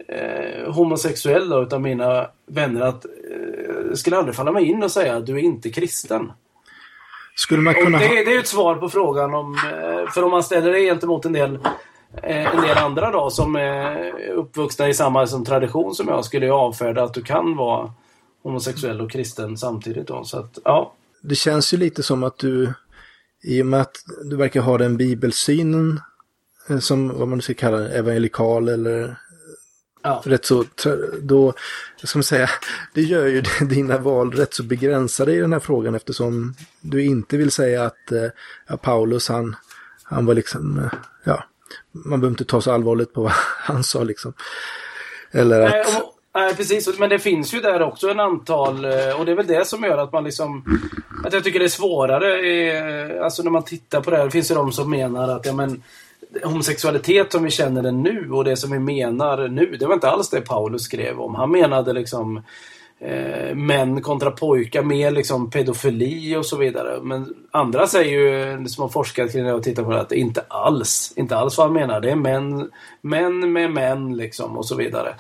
eh, homosexuell då, utav mina vänner att eh, skulle aldrig falla mig in och säga att du är inte kristen. Skulle man kunna det, det, är ett svar på frågan om... Eh, för om man ställer det gentemot en del, eh, en del andra då som är uppvuxna i samma som tradition som jag skulle jag avfärda att du kan vara homosexuell och kristen samtidigt då. Så att, ja. Det känns ju lite som att du, i och med att du verkar ha den bibelsynen eh, som vad man ska kalla det, evangelikal eller Ja. Rätt så, då, ska man säga, det gör ju dina val rätt så begränsade i den här frågan eftersom du inte vill säga att eh, ja, Paulus han, han var liksom, eh, ja, man behöver inte ta så allvarligt på vad han sa liksom. Eller att... Nej, och, nej, precis. Men det finns ju där också en antal, eh, och det är väl det som gör att man liksom, att jag tycker det är svårare, alltså när man tittar på det här, det finns ju de som menar att, ja men, homosexualitet som vi känner den nu och det som vi menar nu, det var inte alls det Paulus skrev om. Han menade liksom eh, män kontra pojkar, mer liksom pedofili och så vidare. Men andra säger ju, som har forskat kring det och tittat på det, att inte alls, inte alls vad han menar. Det är män, män med män liksom och så vidare.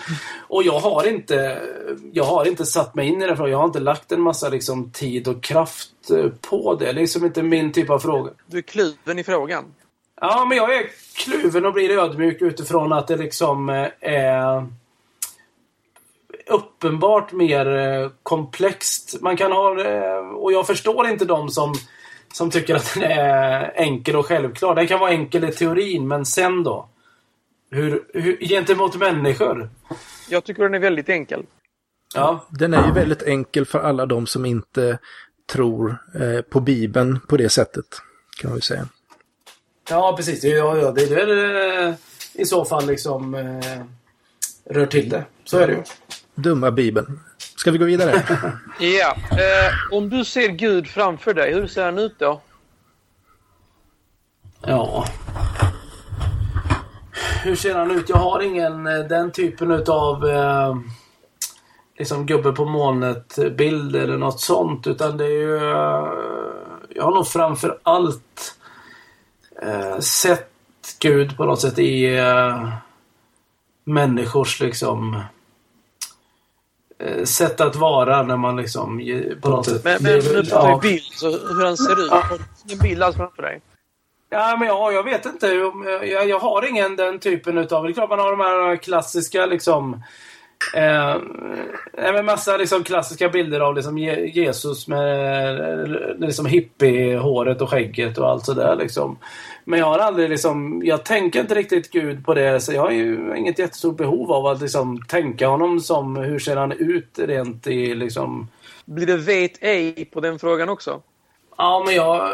Och jag har inte, jag har inte satt mig in i det, för jag har inte lagt en massa liksom tid och kraft eh, på det. Det är liksom inte min typ av fråga. Du är kluven i frågan. Ja, men jag är kluven och blir ödmjuk utifrån att det liksom eh, är uppenbart mer eh, komplext. Man kan ha, eh, och jag förstår inte de som, som tycker att den är enkel och självklar. Den kan vara enkel i teorin, men sen då? Hur, hur, gentemot människor? Jag tycker den är väldigt enkel. Ja. Den är ju väldigt enkel för alla de som inte tror på Bibeln på det sättet, kan man ju säga. Ja, precis. Ja, ja, det är väl i så fall liksom eh, rör till det. Så är det ju. Dumma Bibeln. Ska vi gå vidare? ja. Eh, om du ser Gud framför dig, hur ser han ut då? Ja. Hur ser han ut? Jag har ingen eh, den typen utav eh, liksom gubbe på molnet bild eller något sånt. Utan det är ju... Eh, jag har nog framför allt eh, sett Gud på något sätt i eh, människors liksom eh, sätt att vara när man liksom på något sätt... Men, men nu pratar vi bild, så hur han ser ut. Har du en bild alls framför dig? Ja, men jag, jag vet inte. Jag, jag har ingen den typen utav... Det är klart man har de här klassiska liksom... Eh, med massa liksom klassiska bilder av liksom Jesus med liksom hippiehåret och skägget och allt sådär. Liksom. Men jag har aldrig liksom, jag tänker inte riktigt Gud på det. Så jag har ju inget jättestort behov av att liksom tänka honom som, hur ser han ut rent i liksom... Blir det vet ej på den frågan också? Ja, men jag...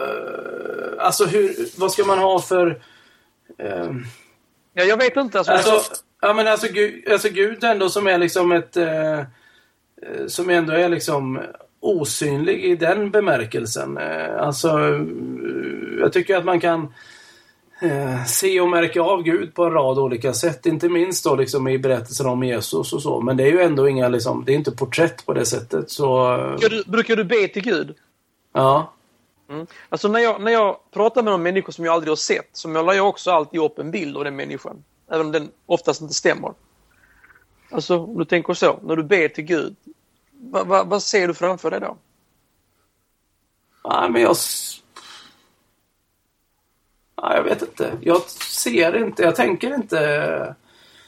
Alltså hur, vad ska man ha för... Eh... Ja, jag vet inte. Alltså, alltså, ja, men alltså, Gud, alltså Gud ändå som är liksom ett... Eh, som ändå är liksom osynlig i den bemärkelsen. Eh, alltså, jag tycker att man kan eh, se och märka av Gud på en rad olika sätt. Inte minst då liksom i berättelsen om Jesus och så. Men det är ju ändå inga liksom, det är inte porträtt på det sättet. Så... Brukar du, brukar du be till Gud? Ja. Mm. Alltså när jag, när jag pratar med någon människa som jag aldrig har sett så målar jag också alltid upp en bild av den människan. Även om den oftast inte stämmer. Alltså om du tänker så, när du ber till Gud. Vad va, va ser du framför dig då? Nej, men jag Ja, jag vet inte. Jag ser inte, jag tänker inte...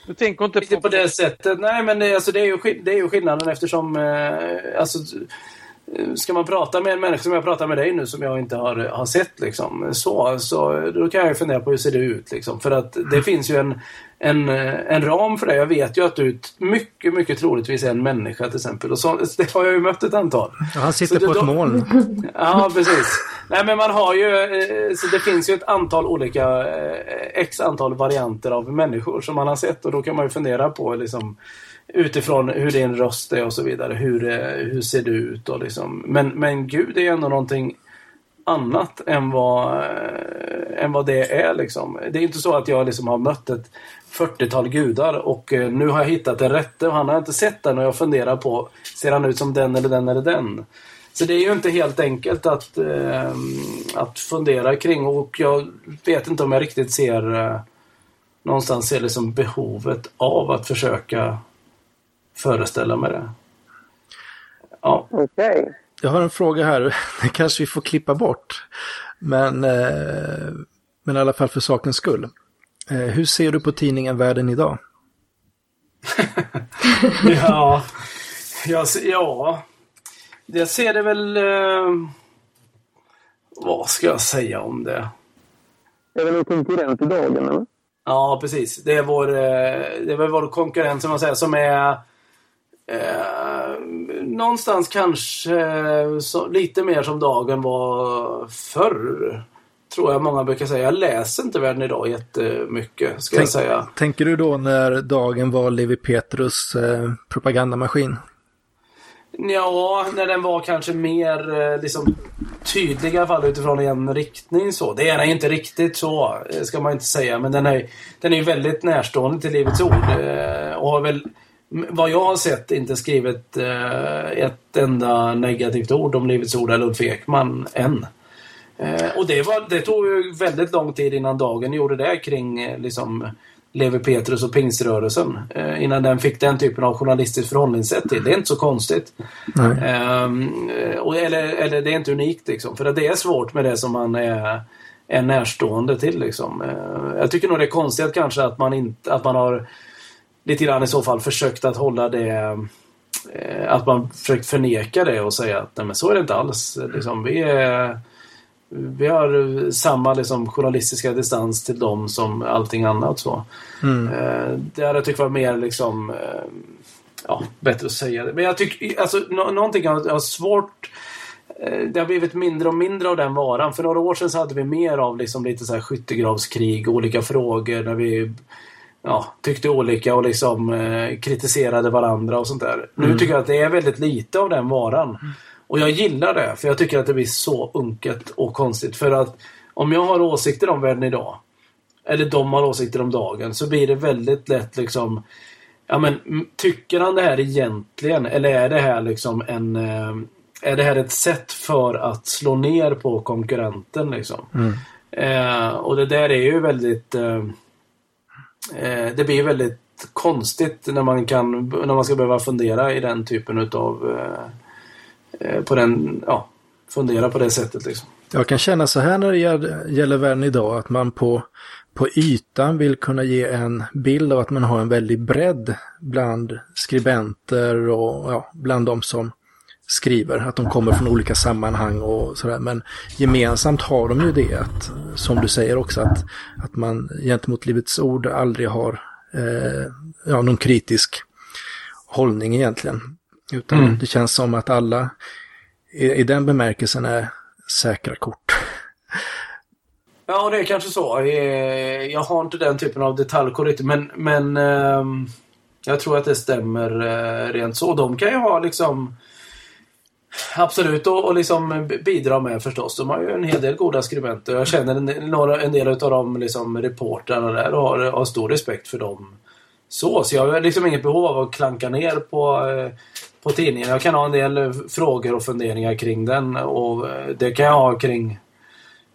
Du tänker inte på... på det sättet. Nej, men det, alltså, det, är, ju, det är ju skillnaden eftersom... Eh, alltså, Ska man prata med en människa som jag pratar med dig nu som jag inte har, har sett liksom, så, så då kan jag fundera på hur ser det ut liksom. För att det finns ju en, en, en ram för det. Jag vet ju att du mycket, mycket troligtvis är en människa till exempel. Och så, det har jag ju mött ett antal. Ja, han sitter så på då, ett moln. Ja, precis. Nej, men man har ju... Eh, så det finns ju ett antal olika... Eh, x antal varianter av människor som man har sett och då kan man ju fundera på liksom utifrån hur din röst är och så vidare. Hur, eh, hur ser du ut? Och liksom. men, men Gud är ändå någonting annat än vad, äh, än vad det är. Liksom. Det är inte så att jag liksom har mött ett 40-tal gudar och äh, nu har jag hittat den rätte och han har inte sett den och jag funderar på, ser han ut som den eller den eller den? Så det är ju inte helt enkelt att, äh, att fundera kring och jag vet inte om jag riktigt ser någonstans ser liksom behovet av att försöka föreställa mig det. Ja. Okej. Okay. Jag har en fråga här, det kanske vi får klippa bort. Men, eh, men i alla fall för sakens skull. Eh, hur ser du på tidningen Världen idag? ja, jag, ja, jag ser det väl... Eh, vad ska jag säga om det? Är det någon konkurrent i dagen eller? Ja, precis. Det är vår, eh, det är väl vår konkurrent som man säger som är Eh, någonstans kanske så, lite mer som dagen var förr. Tror jag många brukar säga. Jag läser inte världen idag jättemycket, ska Tänk, jag säga. Tänker du då när dagen var Levi Petrus eh, propagandamaskin? Ja, när den var kanske mer eh, liksom tydlig i alla fall utifrån en riktning så. Det är den inte riktigt så, ska man inte säga. Men den är, den är väldigt närstående till Livets Ord. Eh, och har väl, vad jag har sett, inte skrivit eh, ett enda negativt ord om Livets Ord eller Ulf Ekman än. Eh, och det, var, det tog ju väldigt lång tid innan dagen gjorde det kring liksom Levi Petrus och pingströrelsen. Eh, innan den fick den typen av journalistiskt förhållningssätt till. Det är inte så konstigt. Eh, och, eller, eller det är inte unikt liksom. För det är svårt med det som man är, är närstående till. Liksom. Eh, jag tycker nog det är konstigt kanske att man, inte, att man har lite grann i så fall försökt att hålla det eh, att man försökt förneka det och säga att nej men så är det inte alls. Liksom, vi är vi har samma liksom, journalistiska distans till dem som allting annat. Så. Mm. Eh, det hade jag tyckt var mer liksom, eh, ja, bättre att säga det. Men jag tycker, alltså no någonting jag har svårt det har blivit mindre och mindre av den varan. För några år sedan så hade vi mer av liksom lite så här skyttegravskrig, olika frågor där vi ja, tyckte olika och liksom eh, kritiserade varandra och sånt där. Mm. Nu tycker jag att det är väldigt lite av den varan. Mm. Och jag gillar det, för jag tycker att det blir så unket och konstigt. För att om jag har åsikter om världen idag, eller de har åsikter om dagen, så blir det väldigt lätt liksom Ja men tycker han det här egentligen eller är det här liksom en eh, Är det här ett sätt för att slå ner på konkurrenten liksom? Mm. Eh, och det där är ju väldigt eh, Eh, det blir väldigt konstigt när man kan när man ska behöva fundera i den typen utav eh, eh, på den, ja, fundera på det sättet liksom. Jag kan känna så här när det gäller världen idag att man på, på ytan vill kunna ge en bild av att man har en väldig bredd bland skribenter och ja, bland de som skriver, att de kommer från olika sammanhang och sådär. Men gemensamt har de ju det att, som du säger också, att, att man gentemot Livets Ord aldrig har eh, ja, någon kritisk hållning egentligen. Utan mm. det känns som att alla i, i den bemärkelsen är säkra kort. Ja, det är kanske så. Eh, jag har inte den typen av detaljkoll men, men ehm, jag tror att det stämmer eh, rent så. De kan ju ha liksom Absolut, och, och liksom bidra med förstås. De har ju en hel del goda skribenter. Jag känner en, några, en del av de liksom, reportrarna där och har, har stor respekt för dem. Så, så jag har liksom inget behov av att klanka ner på eh, på tidningen. Jag kan ha en del eh, frågor och funderingar kring den och eh, det kan jag ha kring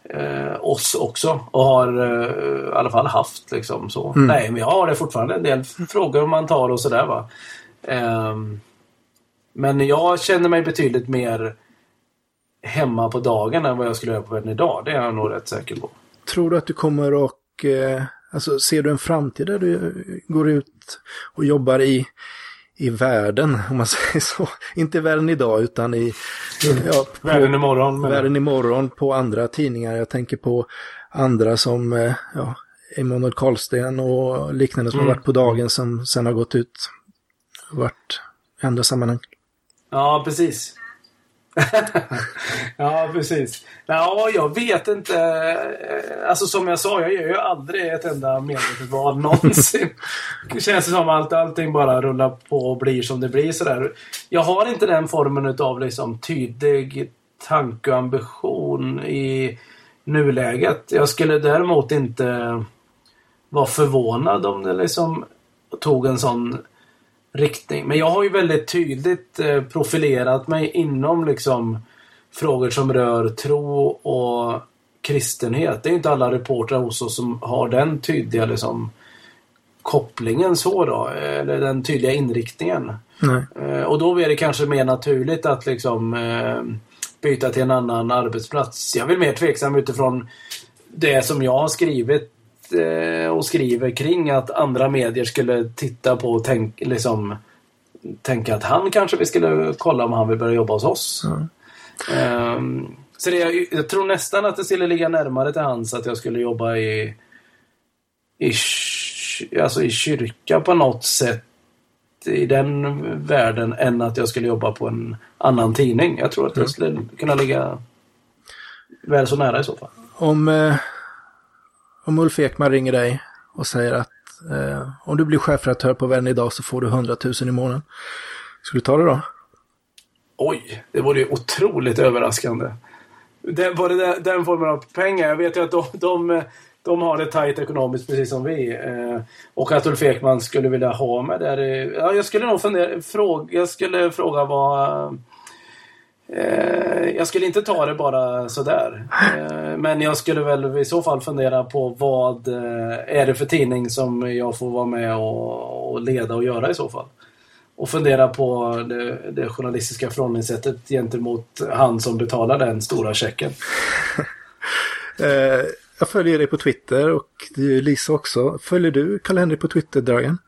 eh, oss också och har eh, i alla fall haft liksom så. Mm. Nej, men jag har det fortfarande en del frågor man tar och sådär va. Eh, men jag känner mig betydligt mer hemma på dagen än vad jag skulle göra på världen idag. Det är jag nog rätt säker på. Tror du att du kommer och eh, alltså ser du en framtid där du går ut och jobbar i i världen, om man säger så. Inte världen idag, utan i... Ja, på, världen imorgon. Men... Världen imorgon på andra tidningar. Jag tänker på andra som, eh, ja, Emanuel Karlsten och liknande som mm. har varit på dagen som sen har gått ut varit i andra sammanhang. Ja, precis. ja, precis. Ja, jag vet inte. Alltså som jag sa, jag gör ju aldrig ett enda medvetet val någonsin. det känns som att allting bara rullar på och blir som det blir sådär. Jag har inte den formen av liksom tydlig tanke och ambition i nuläget. Jag skulle däremot inte vara förvånad om det liksom tog en sån riktning. Men jag har ju väldigt tydligt eh, profilerat mig inom liksom frågor som rör tro och kristenhet. Det är inte alla reportrar hos oss som har den tydliga liksom, kopplingen så då, eller den tydliga inriktningen. Eh, och då är det kanske mer naturligt att liksom eh, byta till en annan arbetsplats. Jag är väl mer tveksam utifrån det som jag har skrivit eh, och skriver kring att andra medier skulle titta på och tänk, liksom, tänka att han kanske vi skulle kolla om han vill börja jobba hos oss. Mm. Um, så det, jag, jag, tror nästan att det skulle ligga närmare till hans att jag skulle jobba i, i, alltså i kyrka på något sätt i den världen än att jag skulle jobba på en annan tidning. Jag tror att det mm. skulle kunna ligga väl så nära i så fall. Om eh, om Ulf Ekman ringer dig och säger att eh, om du blir chefredaktör på Vän idag så får du 100 000 i månaden. Skulle du ta det då? Oj, det vore ju otroligt överraskande. den, det den, den formen av pengar. Jag vet ju att de, de, de har det tajt ekonomiskt precis som vi. Eh, och att Ulf Ekman skulle vilja ha mig där. Ja, jag skulle nog fundera, fråga, jag skulle fråga vad Eh, jag skulle inte ta det bara sådär. Eh, men jag skulle väl i så fall fundera på vad eh, är det för tidning som jag får vara med och, leda och göra i så fall. Och fundera på det, det journalistiska förhållningssättet gentemot han som betalar den stora checken. Eh, jag följer dig på Twitter och det är Lisa också. Följer du Karl-Henrik på Twitter, Dragan?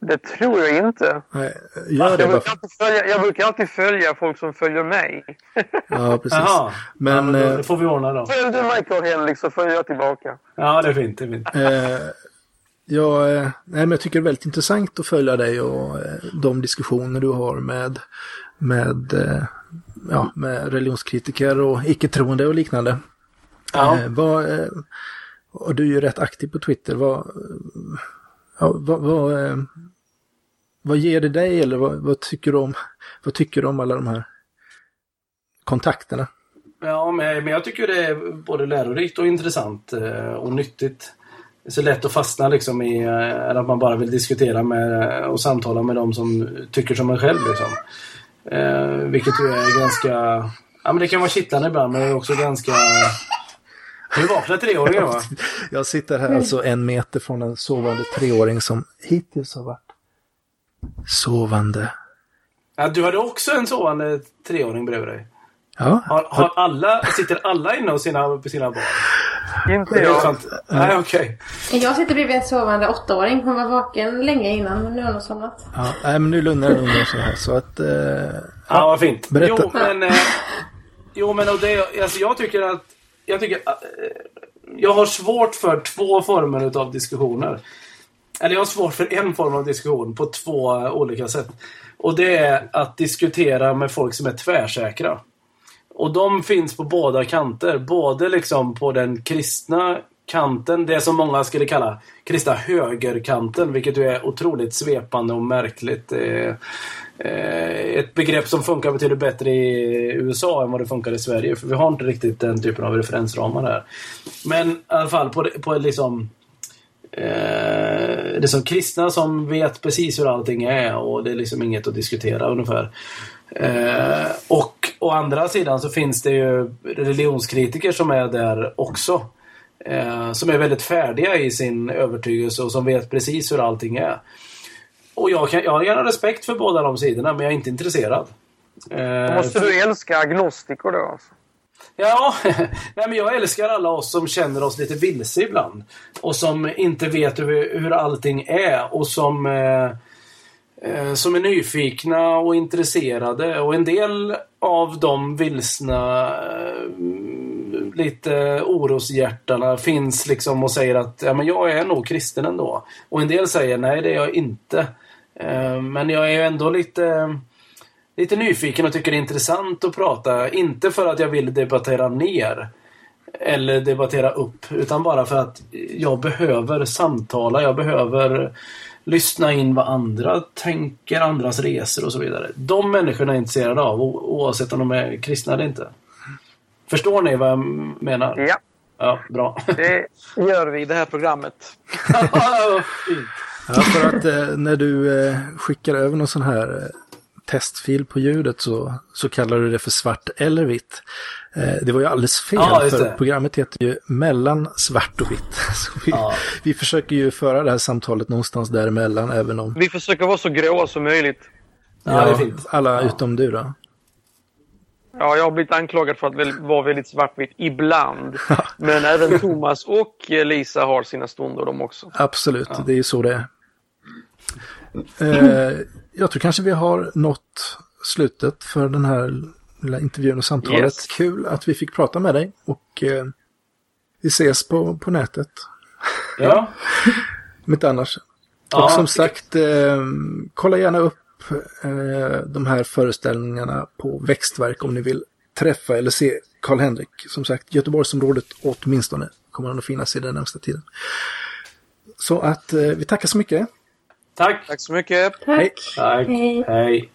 Det tror jag inte. Nej, gör det jag, bara. brukar följa, jag brukar alltid följa folk som följer mig. Ja, precis. Jaha, Men, ja, men då, eh, det får vi ordna då. Följer du mig Karl-Henrik så följer jag tillbaka. Ja, det är fint. Det är fint. Eh, jag, eh, nej, men jag tycker det är väldigt intressant att följa dig och de diskussioner du har med, med, ja, med religionskritiker och icke-troende och liknande. Ja. Eh, vad, och du är ju rätt aktiv på Twitter. Vad, ja, vad, vad, vad ger det dig eller vad, vad, tycker du om, vad tycker du om alla de här kontakterna? Ja, men, jag tycker det är både lärorikt och intressant eh, och nyttigt. Det är så lätt att fastna liksom i eh, att man bara vill diskutera med och samtala med de som tycker som en själv. Liksom. Eh, vilket ju är ganska... Ja, men det kan vara kittlande ibland, men det är också ganska... Du vaknar treåringen va? Jag sitter här alltså en meter från en sovande treåring som hittills har varit sovande. Ja, du hade också en sovande treåring bredvid dig. Ja, Har, har alla, sitter alla inne hos sina, på sina barn? Inte jag. Nej, okej. Jag sitter bredvid en sovande åttaåring. Hon var vaken länge innan, men nu har hon somnat. ja nej, men nu lugnar jag ner sig här så att... Eh, Ja, vad fint. Berätta. Jo, men, eh, jo, men och det, alltså, jag tycker att... Jag, tycker, eh, jag har svårt för två former av diskussioner. Eller jag har svårt för en form av diskussion på två olika sätt. Och det är att diskutera med folk som är tvärsäkra. Och de finns på båda kanter. Både liksom på den kristna kanten, det som många skulle kalla kristna högerkanten, vilket ju är otroligt svepande och märkligt. Eh, eh, ett begrepp som funkar betydligt bättre i USA än vad det funkar i Sverige, för vi har inte riktigt den typen av referensramar här. Men i alla fall på, på liksom Eh, det är som kristna som vet precis hur allting är och det är liksom inget att diskutera ungefär. Eh, och å andra sidan så finns det ju religionskritiker som är där också. Eh, som är väldigt färdiga i sin övertygelse och som vet precis hur allting är. Och jag, kan, jag har gärna respekt för båda de sidorna men jag är inte intresserad. Eh, Då måste du älska agnostiker då alltså. Ja, nej men jag älskar alla oss som känner oss lite vilse ibland. Och som inte vet hur, hur allting är och som, eh, eh, som är nyfikna och intresserade. Och en del av de vilsna eh, lite oroshjärtarna finns liksom och säger att ja, men jag är nog kristen ändå. Och en del säger nej det är jag inte. Eh, men jag är ju ändå lite lite nyfiken och tycker det är intressant att prata. Inte för att jag vill debattera ner eller debattera upp, utan bara för att jag behöver samtala. Jag behöver lyssna in vad andra tänker, andras resor och så vidare. De människorna är jag intresserade av, oavsett om de är kristna eller inte. Förstår ni vad jag menar? Ja, Ja, bra. det gör vi i det här programmet. Fint. ja, för att eh, när du eh, skickar över någon sån här eh, testfil på ljudet så, så kallar du det för svart eller vitt. Eh, det var ju alldeles fel, Ja, för programmet heter ju mellan svart och vitt. Så vi, Ja. vi försöker ju föra det här samtalet någonstans däremellan, även om Vi försöker vara så gråa som möjligt. Ja, det är fint. alla utom du då. Ja, jag har blivit anklagad för att vara väldigt svartvit ibland. Men även Thomas och Lisa har sina stunder de också. Absolut, det är ju så det är. Eh, jag tror kanske vi har nått slutet för den här lilla intervjun och samtalet. Yes. Kul att vi fick prata med dig och eh, vi ses på, på nätet. Ja. Om inte annars. Ja, och som sagt, eh, kolla gärna upp eh, de här föreställningarna på Växtverk om ni vill träffa eller se Karl-Henrik. Som sagt, Göteborgsområdet åtminstone kommer han att finnas i den närmsta tiden. Så att eh, vi tackar så mycket. Tack! Tack så mycket! Tack. Hej. Tack. Hej. Hej.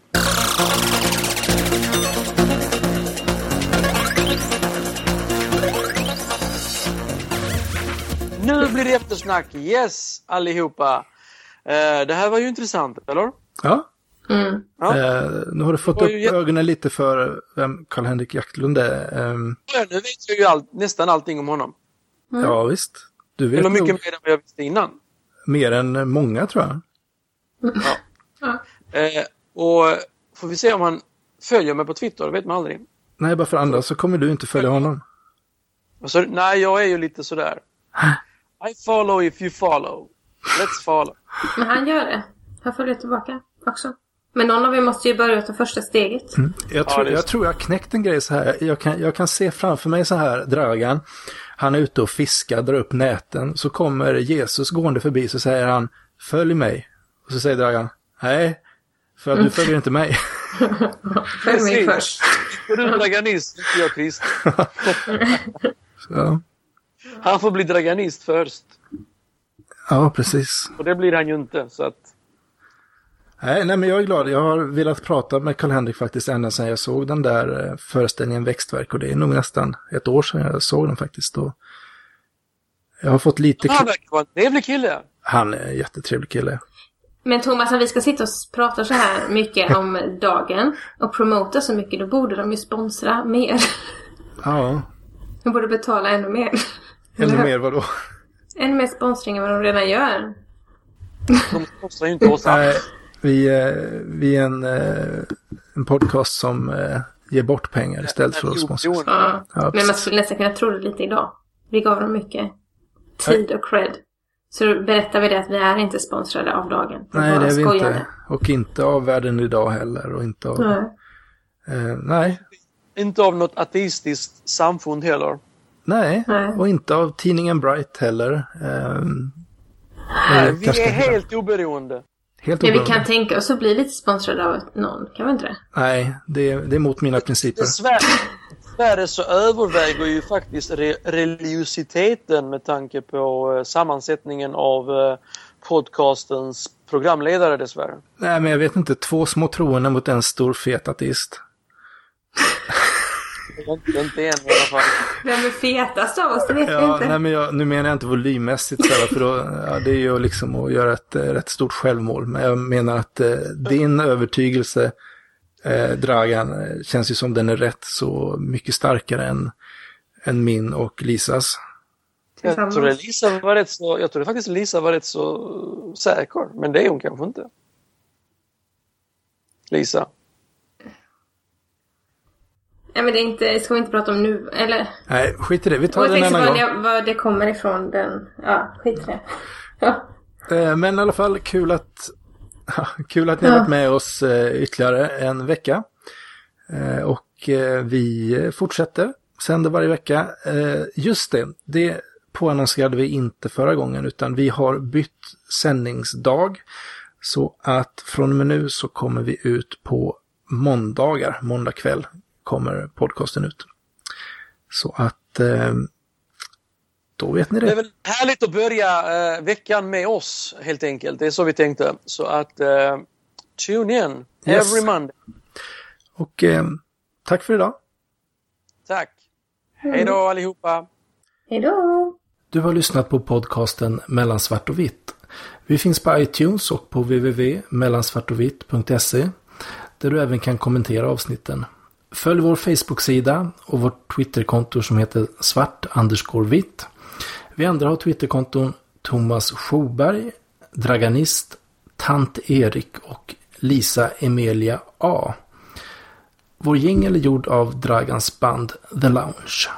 Nu blir det eftersnack! Yes, allihopa! Eh, det här var ju intressant, eller? Ja. Mm. ja. Eh, nu har du fått upp ögonen lite för vem Karl-Henrik Jaktlund är. Ehm. Ja, nu vet jag ju all, nästan allting om honom. Mm. Ja, visst. Du vet Eller mycket nog... mer än vad jag visste innan. Mer än många, tror jag. Eh, och får vi se om han följer mig på Twitter, det vet man aldrig. Nej, bara för andra så kommer du inte följa honom. Så, nej, jag är ju lite sådär. I follow if you follow. Let's follow. Men han gör det. Han följer tillbaka också. Men någon av er måste ju börja ta första steget. Jag tror, jag tror jag har knäckt en grej så här. Jag kan, jag kan se framför mig så här, Dragan. Han är ute och fiskar, drar upp näten. Så kommer Jesus gående förbi så säger han, följ mig. Och så säger Dragan, nej, för att du följer inte mig. Följ mig först. Och du är draganist, inte jag kristen. Så, Han får bli draganist först. ja, precis. Och det blir han ju inte. Så att, Nej, nej, men jag är glad. Jag har velat prata med Karl-Henrik faktiskt ända sedan jag såg den där eh, föreställningen Växtverk. Och det är nog nästan ett år sedan jag såg den faktiskt. Och jag har fått lite... han verkar vara en trevlig kille. Han är en jättetrevlig kille. Men Thomas, om vi ska sitta och prata så här mycket om dagen och promota så mycket, då borde de ju sponsra mer. Ja, De borde betala ännu mer. ännu mer vadå? Ännu mer sponsring än vad de redan gör. De kostar ju inte oss alls. vi, eh, vi är en, eh, en podcast som eh, ger bort pengar istället för att sponsra. Ja. Ja, Men man skulle nästan kunna tro det lite idag. Vi gav dem mycket tid och cred. Så berättar vi det att vi är inte sponsrade av dagen. Vi Nej, det är vi skojade. inte. Och inte av världen idag heller. Och inte av... Nej. Eh, nej, Inte av något ateistiskt samfund heller. nej. Nej. Och inte av tidningen Bright heller. Eh, Nej, vi är helt oberoende. helt Men vi oberoende. kan tänka oss att bli lite sponsrade av någon, kan vi inte det? Nej, det är, det är mot mina principer. Dessvärre, dessvärre så överväger ju faktiskt re religiositeten med tanke på eh, sammansättningen av eh, podcastens programledare dessvärre. Nej, men jag vet inte. Två små troende mot en stor fet ateist. Det är Inte, inte en i alla fall. Vem är fetast av oss? Det vet Ja, inte. nej, men jag, nu menar jag inte volymmässigt, så här, för då, ja, det är ju liksom att göra ett eh, rätt stort självmål. Men jag menar att eh, din övertygelse, eh, Dragan, eh, känns ju som den är rätt så mycket starkare än, än min och Lisas. Jag trodde Lisa var rätt så, jag trodde faktiskt Lisa var rätt så säker, men det är hon kanske inte. Lisa. Ja, men det är inte, ska vi inte prata om nu, eller? Nej, skit i det. Vi tar det en annan gång. det, var det kommer ifrån den, ja, skit i det. Ja. Eh, Men i alla fall kul att, kul att ni har varit med oss eh, ytterligare en vecka. Eh, Och eh, vi fortsätter, sänder varje vecka. Just det, det påannonserade vi inte förra gången utan vi har bytt sändningsdag. Så att från och med nu så kommer vi ut på måndagar, måndag kväll kommer podcasten ut. Så att eh, då vet ni Det är det. väl härligt att börja eh, veckan med oss helt enkelt. Det är så vi tänkte. Så att eh, tune in Yes. every Monday. Och eh, tack för idag. Tack! Hej då allihopa! Hej då! Du har lyssnat på podcasten Mellan svart och vitt. Vi finns på iTunes och på www.mellansvartovitt.se där du även kan kommentera avsnitten. Följ vår Facebook-sida och vårt Twitterkonto som heter svart vitt. Vi andra har Twitterkonton Thomas Schoberg, Draganist, Tant Erik och Lisa Emilia A. Vår jingel är gjord av Dragans band The Lounge.